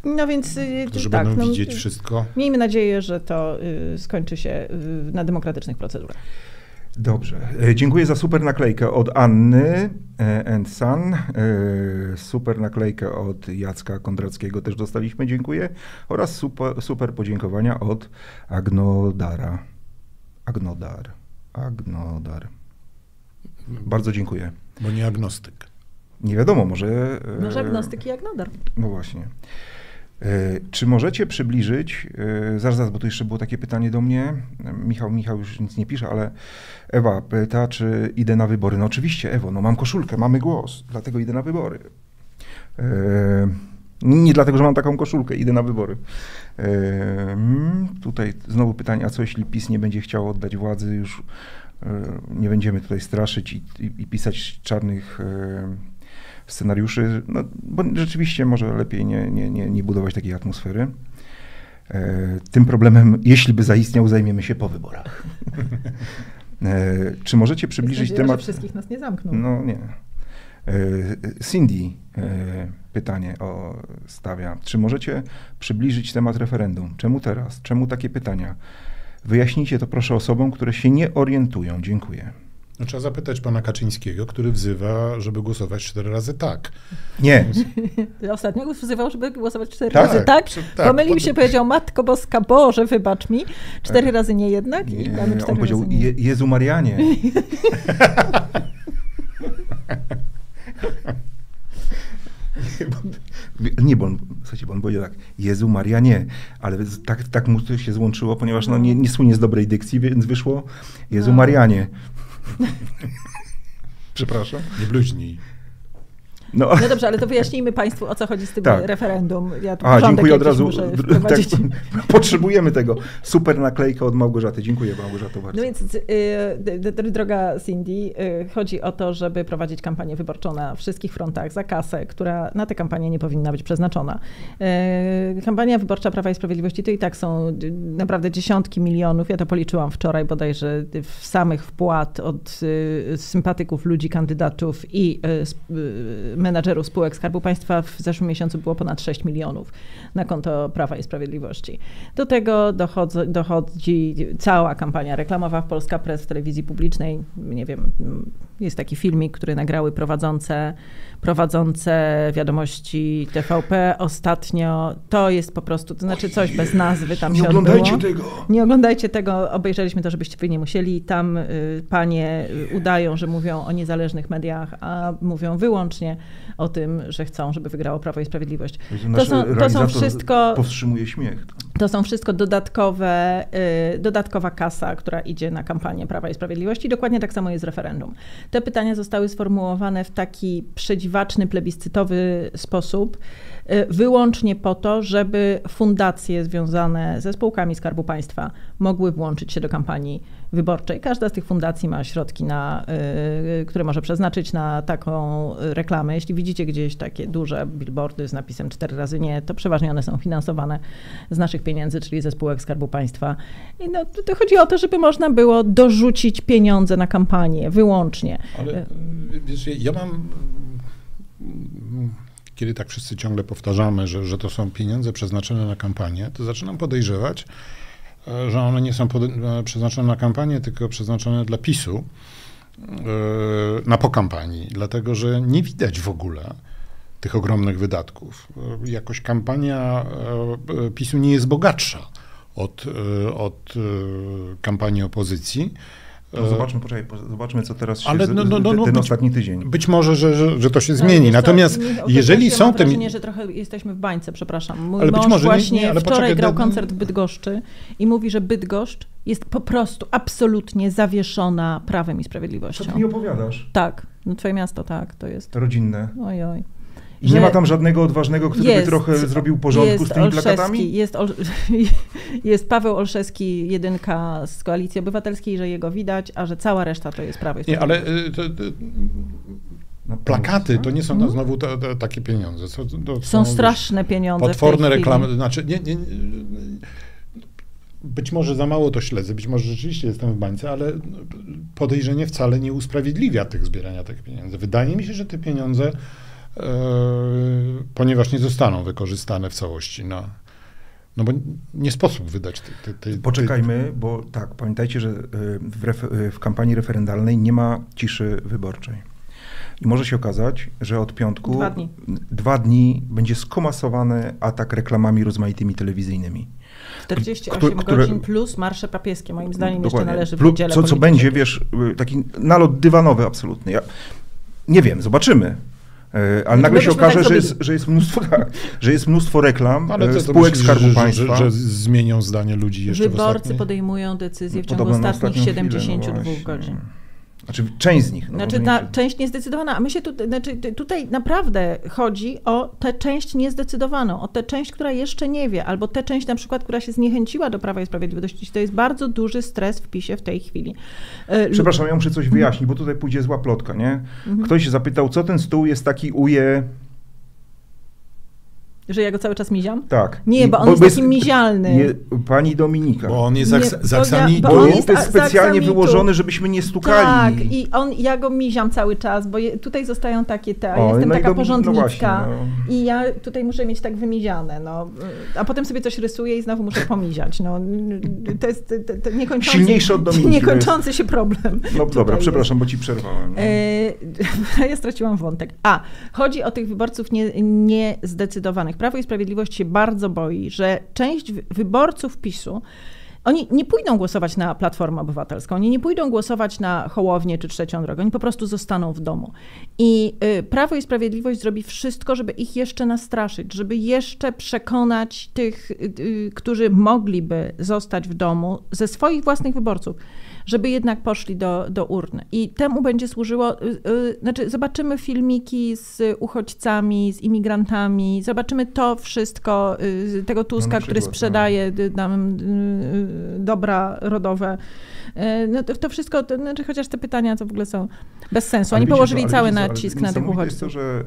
No więc którzy tak, będą no, widzieć wszystko. Miejmy nadzieję, że to skończy się na demokratycznych procedurach. Dobrze. E, Dziękuję za super naklejkę od Anny e, and Sun. E, Super naklejkę od Jacka Kondrackiego też dostaliśmy, dziękuję. Oraz super, super podziękowania od Agnodara. Agnodar. Agnodar. Bardzo dziękuję. Bo nie agnostyk. Nie wiadomo, może... Może agnostyki jak nadar. No właśnie. E, Czy możecie przybliżyć, e, zaraz, zaraz, bo tu jeszcze było takie pytanie do mnie, Michał, Michał już nic nie pisze, ale Ewa pyta, czy idę na wybory. No oczywiście, Ewo, no mam koszulkę, mamy głos, dlatego idę na wybory. E, nie dlatego, że mam taką koszulkę, idę na wybory. Mm, tutaj znowu pytanie, a co jeśli PiS nie będzie chciał oddać władzy już nie będziemy tutaj straszyć i, i, i pisać czarnych scenariuszy, no, bo rzeczywiście może lepiej nie, nie, nie, nie budować takiej atmosfery. E, Tym problemem, jeśli by zaistniał, zajmiemy się po wyborach. [LAUGHS] E, Czy możecie przybliżyć Jest nadzieja, temat? że wszystkich nas nie zamkną. No nie. E, Cindy e, pytanie o, stawia. Czy możecie przybliżyć temat referendum? Czemu teraz? Czemu takie pytania? Wyjaśnijcie to proszę osobom, które się nie orientują. Dziękuję. No, trzeba zapytać pana Kaczyńskiego, który wzywa, żeby głosować cztery razy tak. Nie. [LAUGHS] Ostatnio wzywał, żeby głosować cztery Tak, razy tak. przy- tak, Pomylił pod- się, powiedział Matko Boska, Boże, wybacz mi. Cztery razy nie jednak i nie. damy On cztery powiedział, razy nie. Je, Jezu Marianie. [LAUGHS] Nie, bo on, słuchajcie, bo on powiedział tak, Jezu Maria nie, ale tak, tak mu to się złączyło, ponieważ no, nie, nie słynie z dobrej dykcji, więc wyszło Jezu No. Marianie. Przepraszam. Nie bluźnij. No, No dobrze, ale to wyjaśnijmy Państwu, o co chodzi z tym Tak. referendum. Ja tu A, dziękuję od razu. Tak, [LAUGHS] potrzebujemy tego. Super naklejka od Małgorzaty. Dziękuję Małgorzato bardzo. No więc, y, droga Cindy, y, chodzi o to, żeby prowadzić kampanię wyborczą na wszystkich frontach za kasę, która na tę kampanię nie powinna być przeznaczona. Y, Kampania wyborcza Prawa i Sprawiedliwości to i tak są naprawdę dziesiątki milionów, ja to policzyłam wczoraj bodajże, w samych wpłat od sympatyków ludzi, kandydatów i menadżerów spółek Skarbu Państwa w zeszłym miesiącu było ponad 6 milionów na konto Prawa i Sprawiedliwości. Do tego dochodzi, dochodzi cała kampania reklamowa w Polska Press w telewizji publicznej. Nie wiem, jest taki filmik, który nagrały prowadzące, prowadzące wiadomości TVP ostatnio. To jest po prostu, to znaczy coś bez nazwy tam nie się oglądajcie odbyło. tego. Nie oglądajcie tego, obejrzeliśmy to, żebyście wy nie musieli. Tam y, panie y, udają, że mówią o niezależnych mediach, a mówią wyłącznie o tym, że chcą, żeby wygrało Prawo i Sprawiedliwość. To nasz są, to są wszystko Powstrzymuje śmiech. To są wszystko dodatkowe, y, dodatkowa kasa, która idzie na kampanię Prawa i Sprawiedliwości. Dokładnie tak samo jest z referendum. Te pytania zostały sformułowane w taki przedziwaczny, plebiscytowy sposób, wyłącznie po to, żeby fundacje związane ze spółkami Skarbu Państwa mogły włączyć się do kampanii wyborczej. Każda z tych fundacji ma środki, na, y, które może przeznaczyć na taką y, reklamę. Jeśli widzicie gdzieś takie duże billboardy z napisem cztery razy nie, to przeważnie one są finansowane z naszych pieniędzy, czyli ze spółek Skarbu Państwa. I no, to, chodzi o to, żeby można było dorzucić pieniądze na kampanię, wyłącznie. Ale y, wiesz, ja mam. Kiedy tak wszyscy ciągle powtarzamy, że, że to są pieniądze przeznaczone na kampanię, to zaczynam podejrzewać, e, że one nie są e, przeznaczone na kampanię, tylko przeznaczone dla PiSu e, na pokampanii, dlatego że nie widać w ogóle tych ogromnych wydatków. Jakoś kampania PiSu nie jest bogatsza od, od kampanii opozycji. No zobaczmy, poczekaj, po- zobaczmy, co teraz się Ale no, no, no, no, ten być- ostatni tydzień. Być może, że, że, że to się No, zmieni. co, Natomiast jeżeli są mam te. wrażenie, że trochę jesteśmy w bańce, przepraszam. Mój Ale być mąż może nie- właśnie nie, ale wczoraj poczekaj, grał no- koncert w Bydgoszczy i mówi, że Bydgoszcz jest po prostu absolutnie zawieszona Prawem i Co Sprawiedliwością. ty mi opowiadasz? Tak, no twoje miasto, tak, to jest. Rodzinne. Oj, oj. I nie ma tam żadnego odważnego, który by Jest. trochę zrobił porządku z tymi Olszewski, plakatami? Jest, Ol, [LAUGHS] jest Paweł Olszewski, jedynka z Koalicji Obywatelskiej, że jego widać, a że cała reszta to jest Prawo i Nie, ale y, to, to, No, plakaty to nie są Mhm. znowu te, te, takie pieniądze. Są, to Są wiesz, straszne pieniądze Potworne chwili. reklamy. Znaczy, nie, nie, nie, być może za mało to śledzę, być może rzeczywiście jestem w bańce, ale podejrzenie wcale nie usprawiedliwia tych zbierania tych pieniędzy. Wydaje mi się, że te pieniądze, ponieważ nie zostaną wykorzystane w całości na. No bo nie sposób wydać tej. tej, tej Poczekajmy, bo tak, pamiętajcie, że y, w, ref, y, w kampanii referendalnej nie ma ciszy wyborczej. I może się okazać, że od piątku Dwa dni. dwa dni będzie skomasowany atak reklamami rozmaitymi telewizyjnymi. 48 które- które- godzin plus marsze papieskie, moim zdaniem jeszcze Dokładnie. należy w Plus- Co, co będzie, wiesz, y, taki nalot dywanowy absolutny. Ja nie wiem, zobaczymy. Y, Ale my nagle się byśmy tak okaże, że jest, że, jest mnóstwo, [LAUGHS] tak, że jest mnóstwo reklam Ale to spółek myślisz, Skarbu że, Państwa. Że, że zmienią zdanie ludzi jeszcze Wyborcy podejmują decyzje w ciągu Podobno ostatnich ostatnią chwilę, no 72 właśnie. godzin. Znaczy część z nich. No Znaczy na, nie- część niezdecydowana, a my się tu, znaczy, tutaj naprawdę chodzi o tę część niezdecydowaną, o tę część, która jeszcze nie wie, albo tę część na przykład, która się zniechęciła do Prawa i Sprawiedliwości. To jest bardzo duży stres w PiSie w tej chwili. E, Przepraszam, ja muszę coś wyjaśnić, bo tutaj pójdzie zła plotka, nie? Mhm. Ktoś zapytał, co ten stół jest taki uje... Że ja go cały czas miziam? Tak. Nie, bo on jest taki mizialny. Je, pani Dominika. Bo on jest Nie, z bo ja- aksamitu. bo Bo on jest, specjalnie aksamitu. wyłożony, żebyśmy nie stukali. Tak, i on, ja go miziam cały czas, bo je, tutaj zostają takie te, a O, jestem no i taka do- no porządnicka właśnie, no. i ja tutaj muszę mieć tak wymiziane, no. A potem sobie coś rysuję i znowu muszę pomiziać, no. To jest to, to niekończący, Silniejszy od Dominiki, niekończący się problem. No dobra, jest. przepraszam, bo ci przerwałem. no. E, [LAUGHS] Ja straciłam wątek. A, chodzi o tych wyborców nie, niezdecydowanych. Prawo i Sprawiedliwość się bardzo boi, że część wy- wyborców PiSu oni nie pójdą głosować na Platformę Obywatelską, oni nie pójdą głosować na Hołownię czy Trzecią Drogę, oni po prostu zostaną w domu. I y, Prawo i Sprawiedliwość zrobi wszystko, żeby ich jeszcze nastraszyć, żeby jeszcze przekonać tych, y, y, którzy mogliby zostać w domu ze swoich własnych wyborców, żeby jednak poszli do, do urny. I temu będzie służyło, y, y, znaczy zobaczymy filmiki z uchodźcami, z imigrantami, zobaczymy to wszystko, y, tego Tuska, który no. sprzedaje y, nam dobra rodowe. No to, to wszystko, to, znaczy chociaż te pytania to w ogóle są bez sensu. Oni położyli cały co, nacisk na tych niesamowite jest uchodźców. to, że,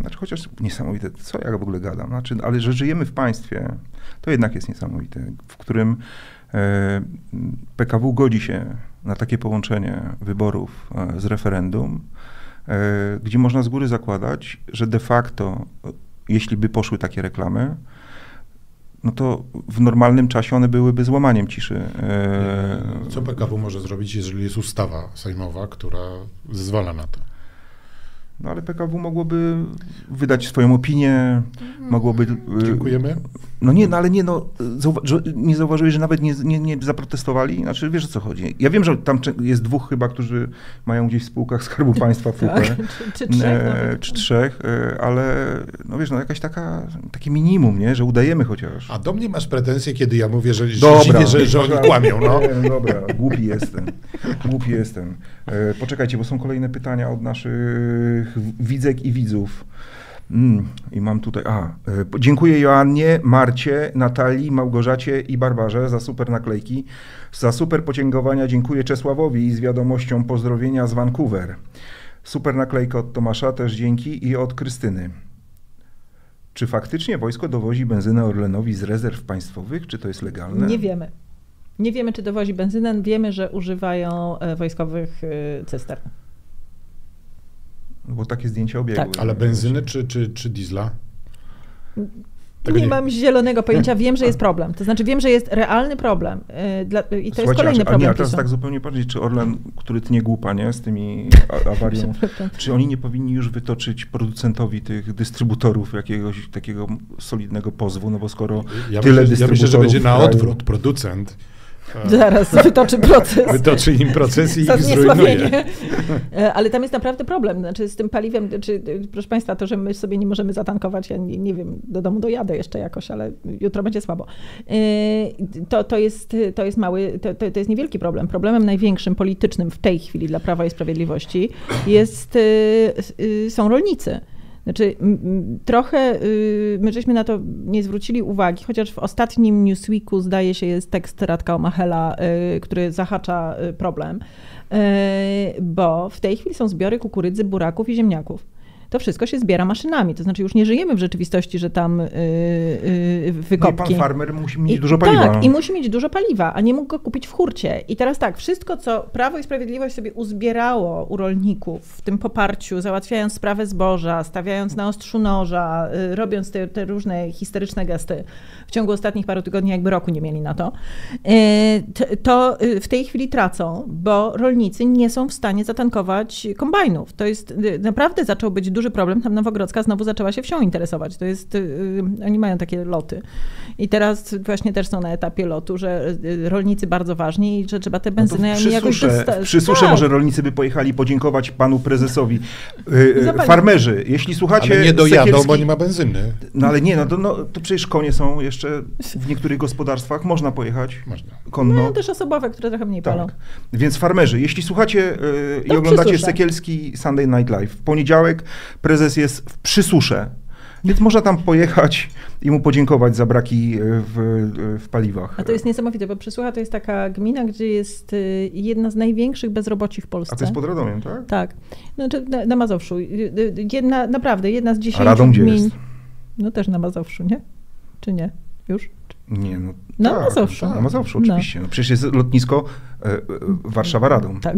znaczy chociaż niesamowite, co ja w ogóle gadam, znaczy, ale że żyjemy w państwie, to jednak jest niesamowite, w którym PKW godzi się na takie połączenie wyborów e, z referendum, e, gdzie można z góry zakładać, że de facto, e, jeśli by poszły takie reklamy, no to w normalnym czasie one byłyby złamaniem ciszy. e, Co PKW może zrobić, jeżeli jest ustawa sejmowa, która zezwala na to? No ale PKW mogłoby wydać swoją opinię, mogłoby... y, Dziękujemy. No nie, no ale nie, no, zauwa- nie zauważyłeś, że nawet nie, nie, nie zaprotestowali? Znaczy, wiesz o co chodzi. Ja wiem, że tam jest dwóch chyba, którzy mają gdzieś w spółkach Skarbu [LAUGHS] Państwa FUPE. Tak, czy, czy trzech e, czy trzech, e, ale no wiesz, no jakaś taka, takie minimum, nie, że udajemy chociaż. A do mnie masz pretensje, kiedy ja mówię, że, Dobra. dziwię, że, że oni kłamią. No. Nie, [LAUGHS] dobra, głupi jestem. Głupi jestem. E, poczekajcie, bo są kolejne pytania od naszych widzek i widzów. Mm, I mam tutaj. A, e, dziękuję Joannie, Marcie, Natalii, Małgorzacie i Barbarze za super naklejki. Za super podziękowania dziękuję Czesławowi z wiadomością pozdrowienia z Vancouver. Super naklejka od Tomasza też dzięki i od Krystyny. Czy faktycznie wojsko dowozi benzynę Orlenowi z rezerw państwowych? Czy to jest legalne? Nie wiemy. Nie wiemy, czy dowozi benzynę, wiemy, że używają e, wojskowych e, cystern. No Bo takie zdjęcia obiegły. Tak. Ale benzyny czy, czy, czy diesla? Tego nie, nie- mam zielonego pojęcia, [LAUGHS] wiem, że jest problem. To znaczy wiem, że jest realny problem. e, Dla, I to jest kolejny a, a nie, problem a teraz tak zupełnie patrzeć, czy Orlen, który tnie głupa, nie, z tymi [LAUGHS] awarią, czy oni nie powinni już wytoczyć producentowi tych dystrybutorów jakiegoś takiego solidnego pozwu, no bo skoro Ja tyle myślę, ja myślę, że dystrybutorów będzie na odwrót. Producent Zaraz wytoczy proces. wytoczy im proces i ich zrujnuje. E, Ale tam jest naprawdę problem. Znaczy z tym paliwem, czy, proszę Państwa, to, że my sobie nie możemy zatankować, ja nie, nie wiem, do domu dojadę jeszcze jakoś, ale jutro będzie słabo. E, To, to, jest, to jest mały, to, to jest niewielki problem. Problemem największym politycznym w tej chwili dla Prawa i Sprawiedliwości jest, e, e, są rolnicy. Znaczy, trochę y, my żeśmy na to nie zwrócili uwagi, chociaż w ostatnim Newsweeku zdaje się jest tekst Radka Omachela, y, który zahacza y, problem, bo w tej chwili są zbiory kukurydzy, buraków i ziemniaków. To wszystko się zbiera maszynami, to znaczy już nie żyjemy w rzeczywistości, że tam y, y, No i wykopki. pan farmer musi mieć I- dużo paliwa. Tak, i musi mieć dużo paliwa, a nie mógł go kupić w hurcie. I teraz tak, wszystko, co Prawo i Sprawiedliwość sobie uzbierało u rolników w tym poparciu, załatwiając sprawę zboża, stawiając na ostrzu noża, y, robiąc te, te różne historyczne gesty w ciągu ostatnich paru tygodni, jakby roku nie mieli na to, y, to y, w tej chwili tracą, bo rolnicy nie są w stanie zatankować kombajnów. To jest, y, naprawdę zaczął być duży problem. Tam Nowogrodzka znowu zaczęła się wsią interesować. To jest, y, oni mają takie loty. I teraz właśnie też są na etapie lotu, że y, rolnicy bardzo ważni i że trzeba te No benzyny przy jakoś susze, dosta- przy susze Tak. może rolnicy by pojechali podziękować panu prezesowi. Y, y, Zapalić. Farmerzy, jeśli słuchacie Ale nie dojadą, Sekielski- bo nie ma benzyny. No ale nie, no to, no to przecież konie są jeszcze w niektórych gospodarstwach, można pojechać Można. konno. No też osobowe, które trochę mniej palą. Tak. Więc farmerzy, jeśli słuchacie y, i oglądacie. Sekielski Sunday Night Live, w poniedziałek prezes jest w Przysusze, więc można tam pojechać i mu podziękować za braki y, w, w paliwach. A to jest niesamowite, bo Przysłucha to jest taka gmina, gdzie jest y, jedna z największych bezroboci w Polsce. A to jest pod Radomiem, tak? Tak, znaczy na, na Mazowszu. Y, y, Jedna, naprawdę, jedna z dziesięciu Radom gdzie gmin. jest? No też na Mazowszu, nie? Czy nie? Już? Nie, no. Na tak, Mazowszu. Na Mazowszu, No. oczywiście. No. przecież jest lotnisko e, e, Warszawa-Radom. Tak.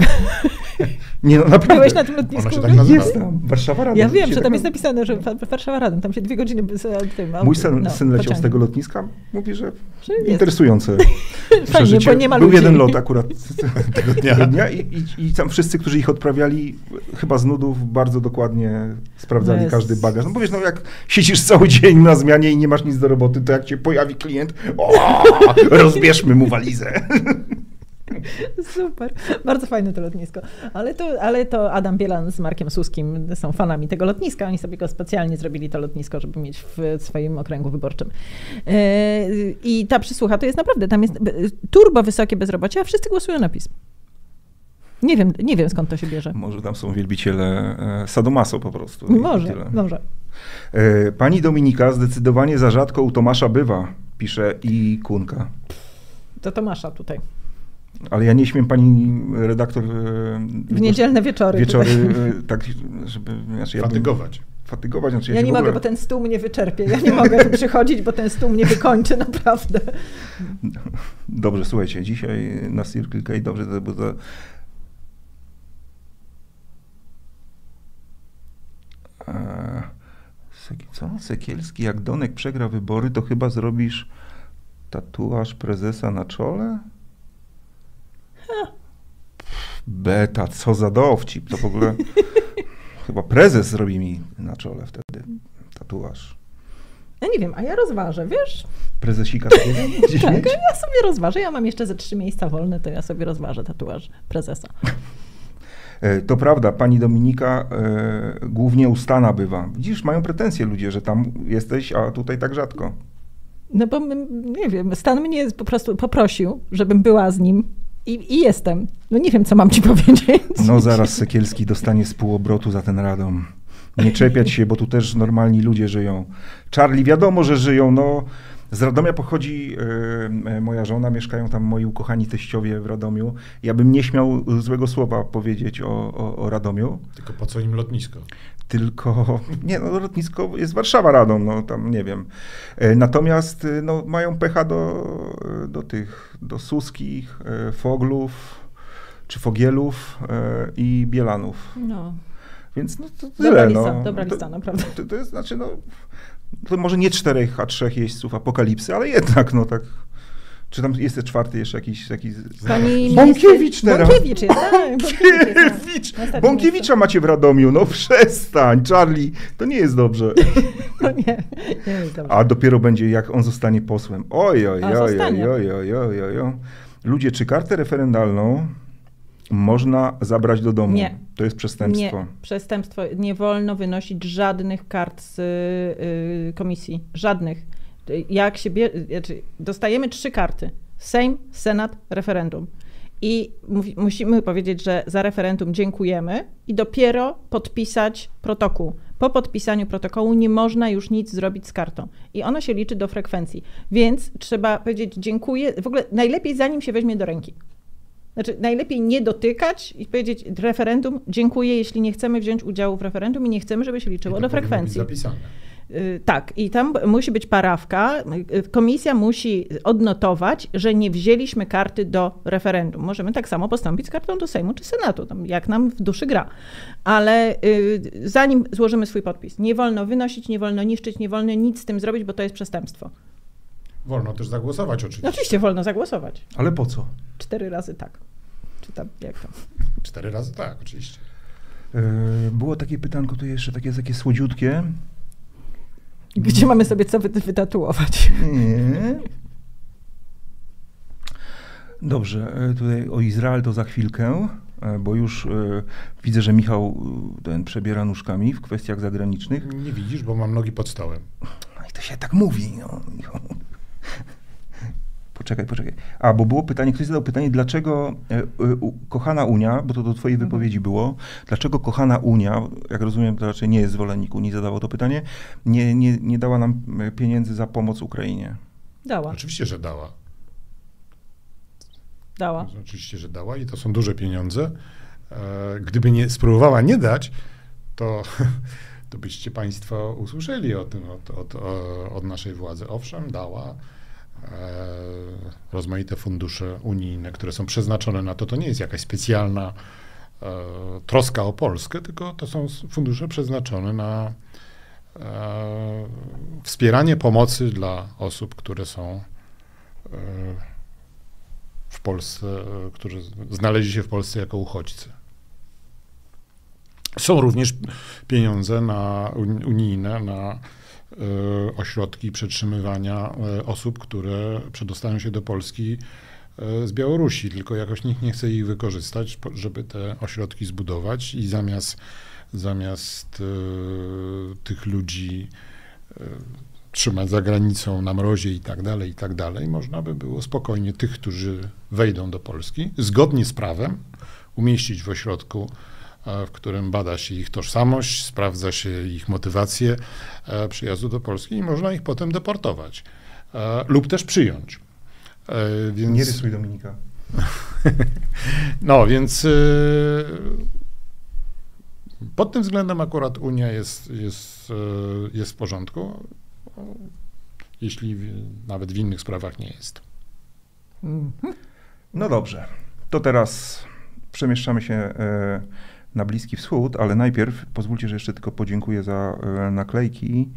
Nie, no naprawdę. Byłeś na tym lotnisku? Ono się tak nazywa. Jest tam, Warszawa-Radom. Ja wiem, że tak tam jest napisane, że Wa- Warszawa Radom, tam się dwie godziny bez, e, tym, Mój autem, syn, no, syn leciał z tego lotniska, mówi, że interesujące [LAUGHS] Fajnie, bo nie ma Był ludzi. jeden lot akurat [LAUGHS] Tego dnia. i, i, i tam wszyscy, którzy ich odprawiali, chyba z nudów bardzo dokładnie sprawdzali No jest- każdy bagaż. No bo wiesz, no jak siedzisz cały dzień na zmianie i nie masz nic do roboty, to jak cię pojawi klient, o, [LAUGHS] rozbierzmy mu walizę. Super, bardzo fajne to lotnisko. Ale to, ale to Adam Bielan z Markiem Suskim są fanami tego lotniska. Oni sobie go specjalnie zrobili to lotnisko, żeby mieć w swoim okręgu wyborczym. E, I ta przysłucha to jest naprawdę, tam jest turbo wysokie bezrobocie, a wszyscy głosują na PiS. Nie wiem, nie wiem skąd to się bierze. Może tam są wielbiciele e, sadomaso po prostu. Może, może. E, Pani Dominika zdecydowanie za rzadko u Tomasza bywa, pisze i Kunka. To Tomasza tutaj. Ale ja nie śmiem pani redaktor e, W niedzielne wieczory. wieczory tutaj. e, tak, żeby... Znaczy ja bym- Fatygować. Fatygować, znaczy ja, Ja nie mogę, ogóle... bo ten stół mnie wyczerpie. Ja nie mogę tu przychodzić, bo ten stół mnie wykończy, naprawdę. Dobrze, słuchajcie, dzisiaj na Circle K, dobrze, to było to... Eee, Seki- Co? Sekielski, jak Donek przegra wybory, to chyba zrobisz tatuaż prezesa na czole? Beta, co za dowcip. To w ogóle [LAUGHS] chyba prezes zrobi mi na czole wtedy tatuaż. Ja nie wiem, a ja rozważę, wiesz? Prezesika [LAUGHS] gdzieś Tak, mieć? ja sobie rozważę. Ja mam jeszcze ze trzy miejsca wolne, to ja sobie rozważę tatuaż prezesa. E, To prawda, pani Dominika e, głównie ustana bywa. Widzisz, mają pretensje ludzie, że tam jesteś, a tutaj tak rzadko. No bo nie wiem, Stan mnie po prostu poprosił, żebym była z nim i, i jestem. No nie wiem, co mam ci [LAUGHS] powiedzieć. No zaraz Sekielski dostanie z półobrotu za ten radom. Nie czepiać się, bo tu też normalni ludzie żyją. Charlie, wiadomo, że żyją. No, z Radomia pochodzi e, moja żona, mieszkają tam moi ukochani teściowie w Radomiu. Ja bym nie śmiał złego słowa powiedzieć o, o, o Radomiu. Tylko po co im lotnisko? Tylko, [LAUGHS] nie no, lotnisko jest Warszawa Radom, no tam nie wiem. E, Natomiast no, mają pecha do, do tych, do Suskich, Foglów, czy Fogielów i Bielanów. No. Więc no to Dobra tyle. lista, no. dobra lista, naprawdę. To, to jest, znaczy no, to może nie czterech, a trzech jeźdźców apokalipsy, ale jednak no tak. Czy tam jest czwarty jeszcze jakiś, jakiś... Pani Bąkiewicz teraz. Bąkiewicz jest, tak. [LAUGHS] Bąkiewicz. Bąkiewicz! Bąkiewicza macie w Radomiu, no przestań, Charlie, to nie jest dobrze. [LAUGHS] No nie, nie jest dobrze. A dopiero będzie, jak on zostanie posłem. Oj, oj, oj, oj, oj, oj, oj, oj, oj. Ludzie, czy kartę referendalną można zabrać do domu? Nie. To jest przestępstwo. Nie, przestępstwo. Nie wolno wynosić żadnych kart z y, komisji. Żadnych. Jak się bie... znaczy, dostajemy trzy karty. Sejm, Senat, referendum. I musimy powiedzieć, że za referendum dziękujemy i dopiero podpisać protokół. Po podpisaniu protokołu nie można już nic zrobić z kartą. I ona się liczy do frekwencji. Więc trzeba powiedzieć dziękuję. W ogóle najlepiej zanim się weźmie do ręki. Znaczy, najlepiej nie dotykać i powiedzieć referendum, dziękuję, jeśli nie chcemy wziąć udziału w referendum i nie chcemy, żeby się liczyło do frekwencji. zapisane. Y, Tak, i tam musi być parawka. Y, Komisja musi odnotować, że nie wzięliśmy karty do referendum. Możemy tak samo postąpić z kartą do Sejmu czy Senatu, tam jak nam w duszy gra. Ale y, zanim złożymy swój podpis, nie wolno wynosić, nie wolno niszczyć, nie wolno nic z tym zrobić, bo to jest przestępstwo. Wolno też zagłosować oczywiście. No, oczywiście wolno zagłosować. Ale po co? Cztery razy tak. Czy tam, jak tam. Cztery razy tak, oczywiście. E, Było takie pytanko tu jeszcze, takie, takie słodziutkie. Gdzie mamy sobie co wy- wytatuować? Nie. Dobrze, e, tutaj o Izrael to za chwilkę, e, bo już widzę, że Michał ten przebiera nóżkami w kwestiach zagranicznych. Nie widzisz, bo mam nogi pod stołem. No i to się tak mówi. No. Michał. Poczekaj. A, bo było pytanie, ktoś zadał pytanie, dlaczego e, u- kochana Unia, bo to do twojej wypowiedzi było, dlaczego kochana Unia, jak rozumiem, to raczej nie jest zwolennik Unii, zadawał to pytanie, nie, nie, nie dała nam e, pieniędzy za pomoc Ukrainie. Dała, Oczywiście, że dała. dała. Oczywiście, że dała i to są duże pieniądze. E, Gdyby nie spróbowała nie dać, to, [LAUGHS] to byście Państwo usłyszeli o tym od, od, od naszej władzy. Owszem, dała rozmaite fundusze unijne, które są przeznaczone na to. To nie jest jakaś specjalna e, troska o Polskę, tylko to są fundusze przeznaczone na e, wspieranie pomocy dla osób, które są e, w Polsce, e, którzy znaleźli się w Polsce jako uchodźcy. Są również pieniądze na uni- unijne na e, ośrodki przetrzymywania e, osób, które przedostają się do Polski e, z Białorusi, tylko jakoś nikt nie chce ich wykorzystać, żeby te ośrodki zbudować i zamiast, zamiast e, tych ludzi e, trzymać za granicą na mrozie i tak dalej, i tak dalej, można by było spokojnie tych, którzy wejdą do Polski, zgodnie z prawem, umieścić w ośrodku, e, w którym bada się ich tożsamość, sprawdza się ich motywację e, przyjazdu do Polski i można ich potem deportować e, lub też przyjąć. E, Więc... Nie rysuj Dominika. [LAUGHS] No, więc pod tym względem akurat Unia jest, jest, jest w porządku, jeśli nawet w innych sprawach nie jest. No dobrze, to teraz przemieszczamy się e, na Bliski Wschód, ale najpierw pozwólcie, że jeszcze tylko podziękuję za e, naklejki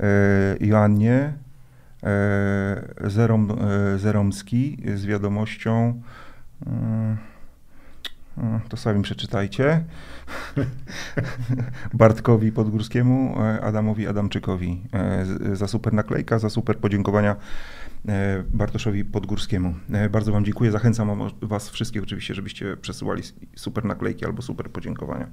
e, Joannie e, Zerom, Zeromski z wiadomością to sami przeczytajcie. [LAUGHS] Bartkowi Podgórskiemu, Adamowi Adamczykowi za super naklejka, za super podziękowania Bartoszowi Podgórskiemu. E, Bardzo Wam dziękuję. Zachęcam Was wszystkich oczywiście, żebyście przesyłali super naklejki albo super podziękowania.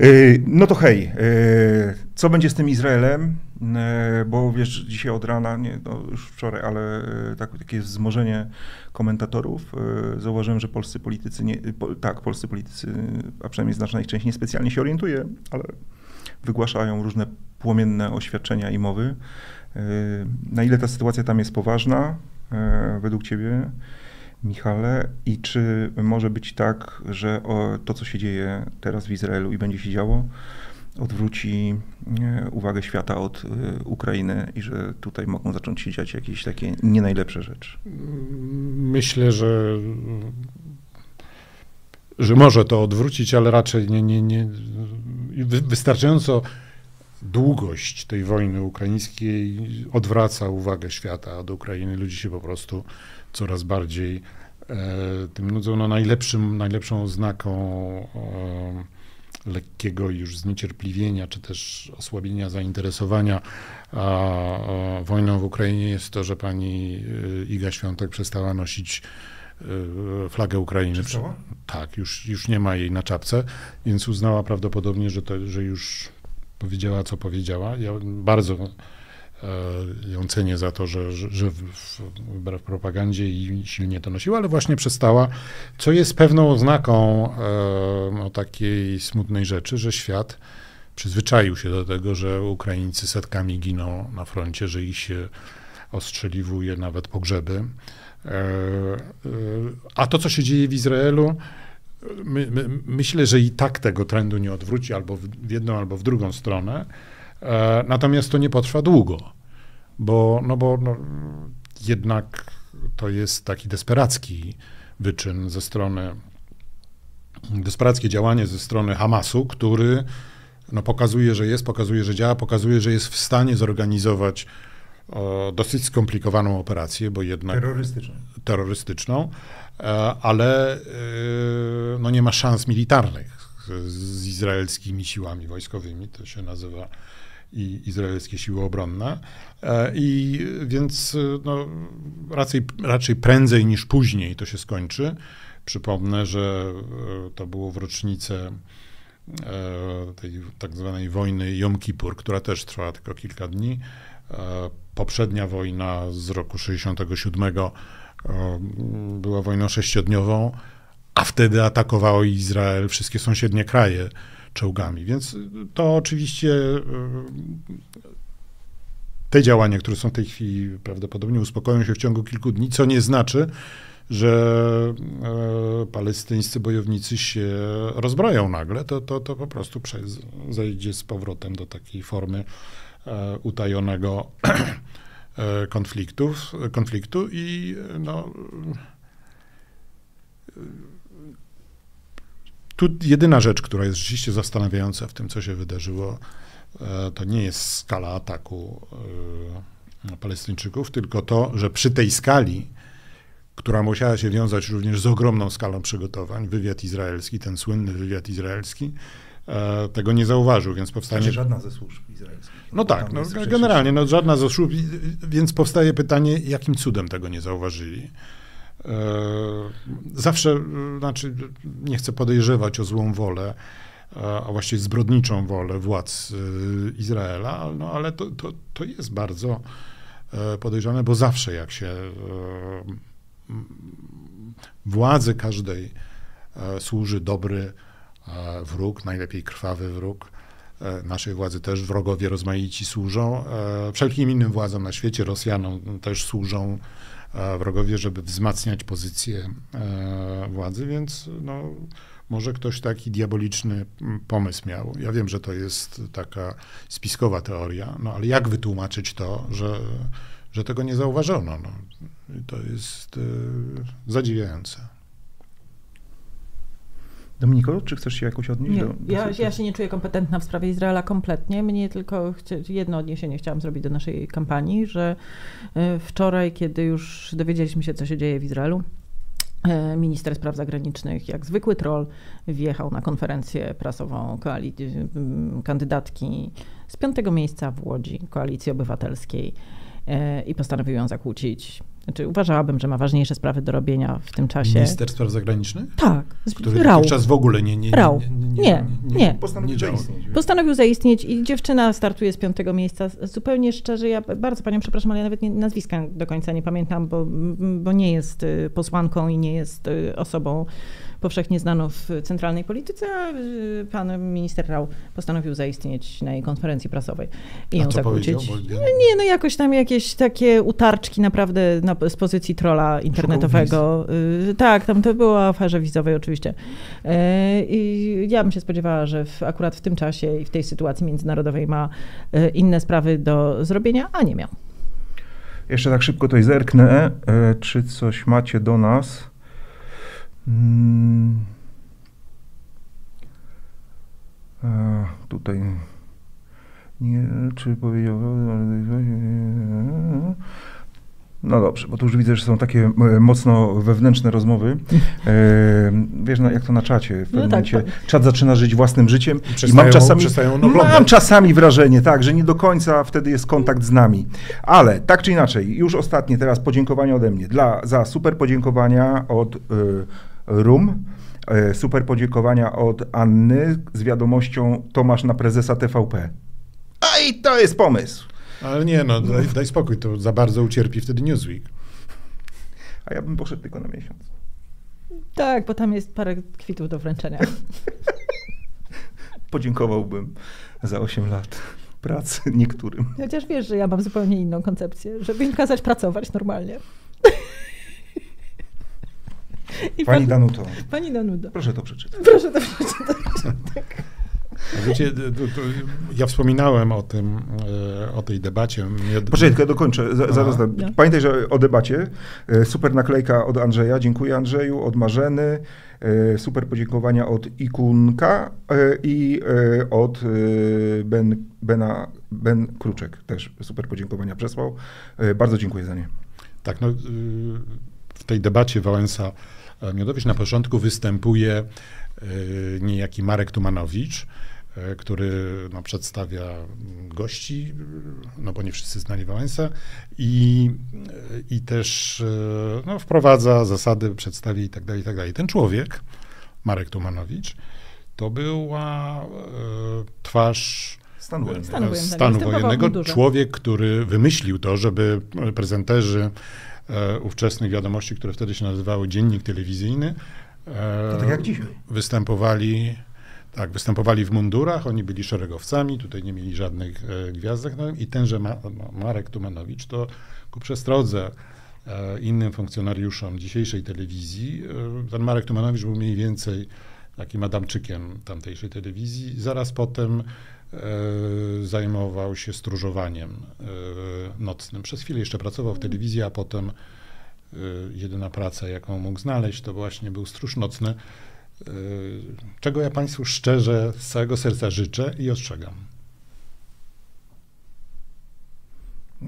E, No to hej, e, co będzie z tym Izraelem? E, Bo wiesz, dzisiaj od rana, nie, no już wczoraj, ale e, tak, takie wzmożenie komentatorów. E, Zauważyłem, że polscy politycy, nie, tak, polscy politycy, a przynajmniej znaczna ich część niespecjalnie się orientuje, ale wygłaszają różne płomienne oświadczenia i mowy. Na ile ta sytuacja tam jest poważna, e, według Ciebie, Michale, i czy może być tak, że to, co się dzieje teraz w Izraelu i będzie się działo, odwróci e, uwagę świata od e, Ukrainy i że tutaj mogą zacząć się dziać jakieś takie nie najlepsze rzeczy? Myślę, że, że może to odwrócić, ale raczej nie, nie, nie. wy- Wystarczająco długość tej wojny ukraińskiej odwraca uwagę świata od Ukrainy. Ludzie się po prostu coraz bardziej e, tym nudzą. No najlepszym, najlepszą oznaką e, lekkiego już zniecierpliwienia, czy też osłabienia zainteresowania a, a, wojną w Ukrainie jest to, że pani y, Iga Świątek przestała nosić y, flagę Ukrainy. Przestała? Tak, już, już nie ma jej na czapce, więc uznała prawdopodobnie, że, to, że już powiedziała, co powiedziała. Ja bardzo e, ją cenię za to, że, że, że wbrew propagandzie i silnie to nosiła, ale właśnie przestała, co jest pewną oznaką e, no, takiej smutnej rzeczy, że świat przyzwyczaił się do tego, że Ukraińcy setkami giną na froncie, że ich się ostrzeliwuje nawet pogrzeby. E, A to, co się dzieje w Izraelu, my, my, myślę, że i tak tego trendu nie odwróci albo w jedną, albo w drugą stronę. E, Natomiast to nie potrwa długo, bo, no bo no, jednak to jest taki desperacki wyczyn ze strony, desperackie działanie ze strony Hamasu, który no, pokazuje, że jest, pokazuje, że działa, pokazuje, że jest w stanie zorganizować o, dosyć skomplikowaną operację, bo jednak terrorystyczną, e, ale e, no nie ma szans militarnych z izraelskimi siłami wojskowymi, to się nazywa i izraelskie siły obronne. E, I więc no, raczej, raczej prędzej niż później to się skończy. Przypomnę, że e, to było w rocznicę e, tej tak zwanej wojny Jom Kippur, która też trwała tylko kilka dni. Poprzednia wojna z roku 67 była wojną sześciodniową, a wtedy atakowało Izrael wszystkie sąsiednie kraje czołgami. Więc to oczywiście e, te działania, które są w tej chwili prawdopodobnie uspokoją się w ciągu kilku dni, co nie znaczy, że e, palestyńscy bojownicy się rozbroją nagle, to, to, to po prostu przez, zejdzie z powrotem do takiej formy e, utajonego [CLEARS THROAT] konfliktów, konfliktu i no, tu jedyna rzecz, która jest rzeczywiście zastanawiająca w tym, co się wydarzyło, e, to nie jest skala ataku e, Palestyńczyków, tylko to, że przy tej skali, która musiała się wiązać również z ogromną skalą przygotowań, wywiad izraelski, ten słynny wywiad izraelski, e, tego nie zauważył, więc powstanie... Znaczy żadna ze służb izraelskich. No tak, no, generalnie, no, żadna ze służb, więc powstaje pytanie, jakim cudem tego nie zauważyli. E, zawsze, e, znaczy, nie chcę podejrzewać o złą wolę, e, a właściwie zbrodniczą wolę władz Izraela, no ale to, to, to jest bardzo podejrzane, bo zawsze jak się władzy każdej służy dobry wróg, najlepiej krwawy wróg, naszej władzy też wrogowie rozmaici służą, wszelkim innym władzom na świecie, Rosjanom też służą wrogowie, żeby wzmacniać pozycję e, władzy, więc no, może ktoś taki diaboliczny pomysł miał. Ja wiem, że to jest taka spiskowa teoria, no ale jak wytłumaczyć to, że, że tego nie zauważono? No, to jest e, zadziwiające. Dominiko, czy chcesz się jakoś odnieść? Nie, do, do ja, ja, się nie czuję kompetentna w sprawie Izraela kompletnie. Mnie tylko jedno odniesienie chciałam zrobić do naszej kampanii, że e, wczoraj, kiedy już dowiedzieliśmy się, co się dzieje w Izraelu, e, minister spraw zagranicznych, jak zwykły troll, wjechał na konferencję prasową koalicji, kandydatki z piątego miejsca w Łodzi, Koalicji Obywatelskiej e, i postanowił ją zakłócić znaczy, uważałabym, że ma ważniejsze sprawy do robienia w tym czasie. Minister Spraw Zagranicznych? Tak. Który Rał. czas w ogóle nie... nie, Rał. Nie, nie. nie, nie. Postanowił zaistnieć. Postanowił zaistnieć i dziewczyna startuje z piątego miejsca. Zupełnie szczerze, ja bardzo panią przepraszam, ale ja nawet nie, nazwiska do końca nie pamiętam, bo, bo nie jest y, posłanką i nie jest y, osobą powszechnie znaną w centralnej polityce, a y, pan minister Rał postanowił zaistnieć na jej konferencji prasowej i ją zakłócić. Nie, no jakoś tam jakieś takie utarczki naprawdę na, z pozycji trola internetowego. Y, tak, tam to było o aferze wizowej oczywiście. Y, I ja bym się spodziewała, że w, akurat w tym czasie i w tej sytuacji międzynarodowej ma inne sprawy do zrobienia, a nie miał. Jeszcze tak szybko tutaj zerknę, czy coś macie do nas. Hmm. A, tutaj nie, czy powiedział. No dobrze, bo tu już widzę, że są takie e, mocno wewnętrzne rozmowy. E, wiesz, no, jak to na czacie. W no pewnym no momencie tak, czat zaczyna żyć własnym życiem i, i mam, czasami, mam czasami wrażenie, tak, że nie do końca wtedy jest kontakt z nami. Ale tak czy inaczej, już ostatnie teraz podziękowania ode mnie. Dla, za super podziękowania od y, RUM. E, super podziękowania od Anny z wiadomością Tomasz na prezesa TVP. A i to jest pomysł. Ale nie, no daj, daj spokój, to za bardzo ucierpi wtedy Newsweek. A ja bym poszedł tylko na miesiąc. Tak, bo tam jest parę kwitów do wręczenia. [LAUGHS] Podziękowałbym za 8 lat pracy niektórym. Chociaż wiesz, że ja mam zupełnie inną koncepcję, żeby im kazać pracować normalnie. [LAUGHS] Pani pan, Danuto. Pani Danuto. Proszę to przeczytać. Proszę to przeczytać. tak. Wiecie, to, to, ja wspominałem o tym, e, o tej debacie. Poczekaj, tylko dokończę. zaraz. No. Pamiętaj, że o debacie. E, super naklejka od Andrzeja. Dziękuję Andrzeju, od Marzeny. E, super podziękowania od Ikunka i od Ben, Bena, Ben Kruczek. Też super podziękowania przesłał. Bardzo dziękuję za nie. Tak, no, w tej debacie Wałęsa Miodowicz na początku występuje niejaki Marek Tumanowicz, który no, przedstawia gości, no bo nie wszyscy znali Wałęsa i, i też no, wprowadza zasady, przedstawia i tak dalej, i tak dalej. Ten człowiek, Marek Tumanowicz, to była e, twarz Stanu wojennego. Stanu wojennego. stanu wojennego. Człowiek, który wymyślił to, żeby prezenterzy e, ówczesnych wiadomości, które wtedy się nazywały Dziennik Telewizyjny, e, To tak jak dzisiaj. występowali, tak, występowali w mundurach, oni byli szeregowcami, tutaj nie mieli żadnych e, gwiazdek, no i tenże Ma, Marek Tumanowicz to ku przestrodze e, innym funkcjonariuszom dzisiejszej telewizji, e, ten Marek Tumanowicz był mniej więcej takim Adamczykiem tamtejszej telewizji. Zaraz potem e, zajmował się stróżowaniem e, nocnym. Przez chwilę jeszcze pracował w telewizji, a potem e, jedyna praca, jaką mógł znaleźć, to właśnie był stróż nocny, e, czego ja Państwu szczerze z całego serca życzę i ostrzegam.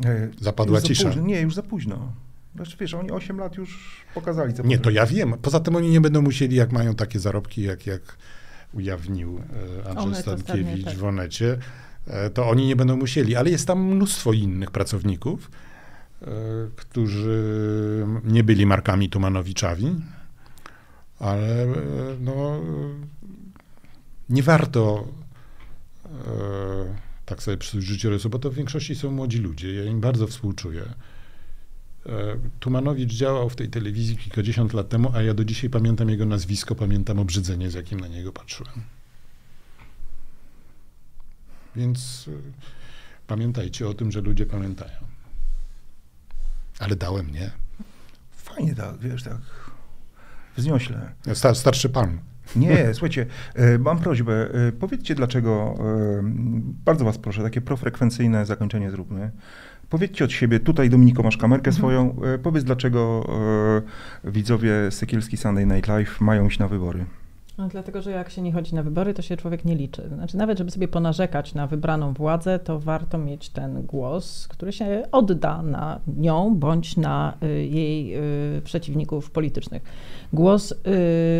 E, Zapadła już za cisza. Późno. Nie, już za późno. Znaczy, wiesz, oni 8 lat już pokazali, co Nie, to ja wiem. Poza tym oni nie będą musieli, jak mają takie zarobki, jak, jak ujawnił e, Andrzej Onet Stankiewicz tak. w Onecie, e, to oni nie będą musieli. Ale jest tam mnóstwo innych pracowników, e, którzy nie byli Markami Tumanowiczami, ale no, nie warto tak sobie psuć życiorysu, bo to w większości są młodzi ludzie. Ja im bardzo współczuję. E, Tumanowicz działał w tej telewizji kilkadziesiąt lat temu, a ja do dzisiaj pamiętam jego nazwisko, pamiętam obrzydzenie, z jakim na niego patrzyłem. Więc y, pamiętajcie o tym, że ludzie pamiętają. Ale dałem nie. Fajnie tak, wiesz, tak wzniośle. Star, starszy pan. Nie, słuchajcie, e, mam prośbę. e, Powiedzcie dlaczego, e, bardzo was proszę, takie profrekwencyjne zakończenie zróbmy. Powiedzcie od siebie, tutaj Dominiko masz kamerkę swoją, e, powiedz dlaczego e, widzowie Sekielski Sunday Night Live mają iść na wybory. No, dlatego, że jak się nie chodzi na wybory, to się człowiek nie liczy. Znaczy, nawet żeby sobie ponarzekać na wybraną władzę, to warto mieć ten głos, który się odda na nią bądź na y, jej y, przeciwników politycznych. Głos y,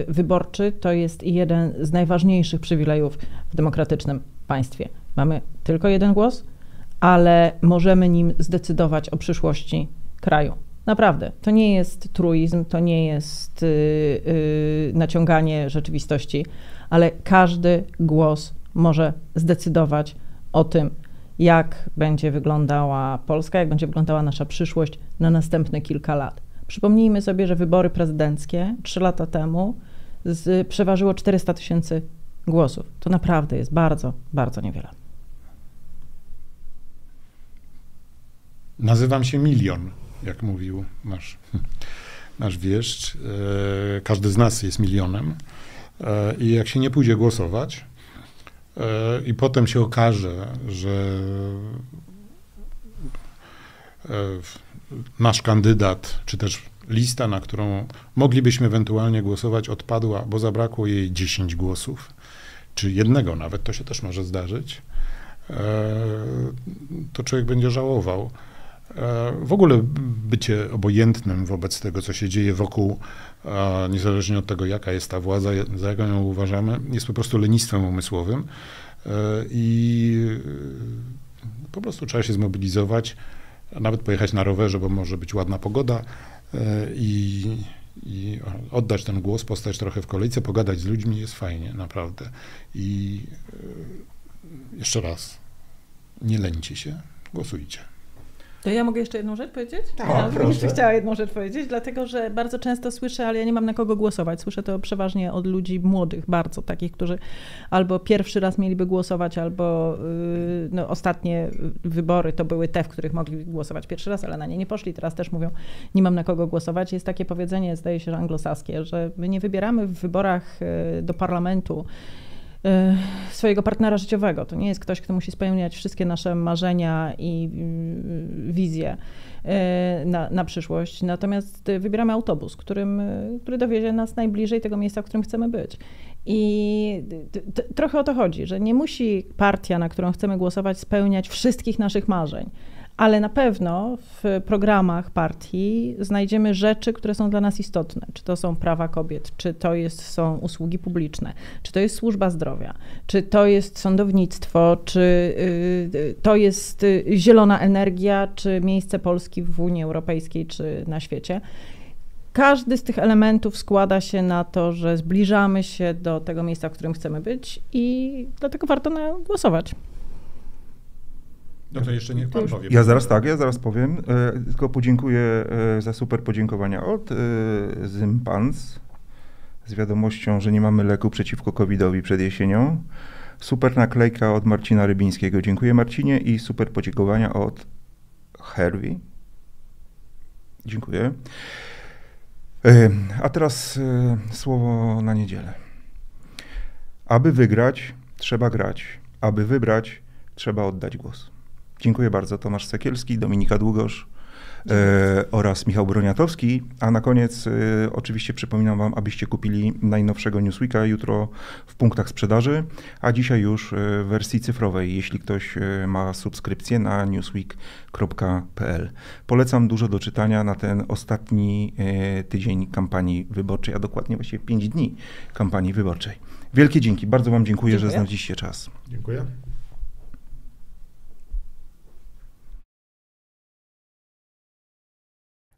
wyborczy to jest jeden z najważniejszych przywilejów w demokratycznym państwie. Mamy tylko jeden głos, ale możemy nim zdecydować o przyszłości kraju. Naprawdę, to nie jest truizm, to nie jest y, y, naciąganie rzeczywistości, ale każdy głos może zdecydować o tym, jak będzie wyglądała Polska, jak będzie wyglądała nasza przyszłość na następne kilka lat. Przypomnijmy sobie, że wybory prezydenckie trzy lata temu z, przeważyło 400 tysięcy głosów. To naprawdę jest bardzo, bardzo niewiele. Nazywam się Milion, jak mówił nasz, nasz wieszcz. E, Każdy z nas jest milionem. E, I jak się nie pójdzie głosować, e, i potem się okaże, że nasz kandydat, czy też lista, na którą moglibyśmy ewentualnie głosować, odpadła, bo zabrakło jej 10 głosów, czy jednego nawet, to się też może zdarzyć, to człowiek będzie żałował. E, W ogóle bycie obojętnym wobec tego, co się dzieje wokół, e, niezależnie od tego, jaka jest ta władza, za jaką ją uważamy, jest po prostu lenistwem umysłowym e, i po prostu trzeba się zmobilizować, nawet pojechać na rowerze, bo może być ładna pogoda i, i oddać ten głos, postać trochę w kolejce, pogadać z ludźmi, jest fajnie, naprawdę. I jeszcze raz, nie lęcie się, głosujcie. To ja mogę jeszcze jedną rzecz powiedzieć? Tak, ja proszę. jeszcze chciała jedną rzecz powiedzieć, dlatego że bardzo często słyszę, ale ja nie mam na kogo głosować. Słyszę to przeważnie od ludzi młodych, bardzo takich, którzy albo pierwszy raz mieliby głosować, albo yy, no, ostatnie wybory to były te, w których mogli głosować pierwszy raz, ale na nie nie poszli. Teraz też mówią, nie mam na kogo głosować. Jest takie powiedzenie, zdaje się, że anglosaskie, że my nie wybieramy w wyborach yy, do parlamentu y, swojego partnera życiowego. To nie jest ktoś, kto musi spełniać wszystkie nasze marzenia i y, wizje y, na, na przyszłość. Natomiast y, wybieramy autobus, którym, y, który dowiezie nas najbliżej tego miejsca, w którym chcemy być. I trochę o to chodzi, że nie musi partia, na którą chcemy głosować, spełniać wszystkich naszych marzeń, ale na pewno w programach partii znajdziemy rzeczy, które są dla nas istotne. Czy to są prawa kobiet, czy to jest, są usługi publiczne, czy to jest służba zdrowia, czy to jest sądownictwo, czy y, to jest y, zielona energia, czy miejsce Polski w Unii Europejskiej, czy na świecie. Każdy z tych elementów składa się na to, że zbliżamy się do tego miejsca, w którym chcemy być i dlatego warto na głosować. No to jeszcze niech pan powie. Ja zaraz tak, ja zaraz powiem. E, tylko podziękuję e, za super podziękowania od e, Zympans z wiadomością, że nie mamy leku przeciwko COVID-owi przed jesienią. Super naklejka od Marcina Rybińskiego. Dziękuję Marcinie i super podziękowania od Herwi. Dziękuję. E, A teraz e, słowo na niedzielę. Aby wygrać, trzeba grać. Aby wybrać, trzeba oddać głos. Dziękuję bardzo. Tomasz Sekielski, Dominika Długosz e, oraz Michał Broniatowski. A na koniec e, oczywiście przypominam Wam, abyście kupili najnowszego Newsweeka jutro w punktach sprzedaży, a dzisiaj już e, w wersji cyfrowej, jeśli ktoś ma subskrypcję na newsweek.pl. Polecam dużo do czytania na ten ostatni tydzień kampanii wyborczej, a dokładnie właściwie 5 dni kampanii wyborczej. Wielkie dzięki. Bardzo Wam dziękuję, że Dziękuję. znaleźliście czas. Dziękuję.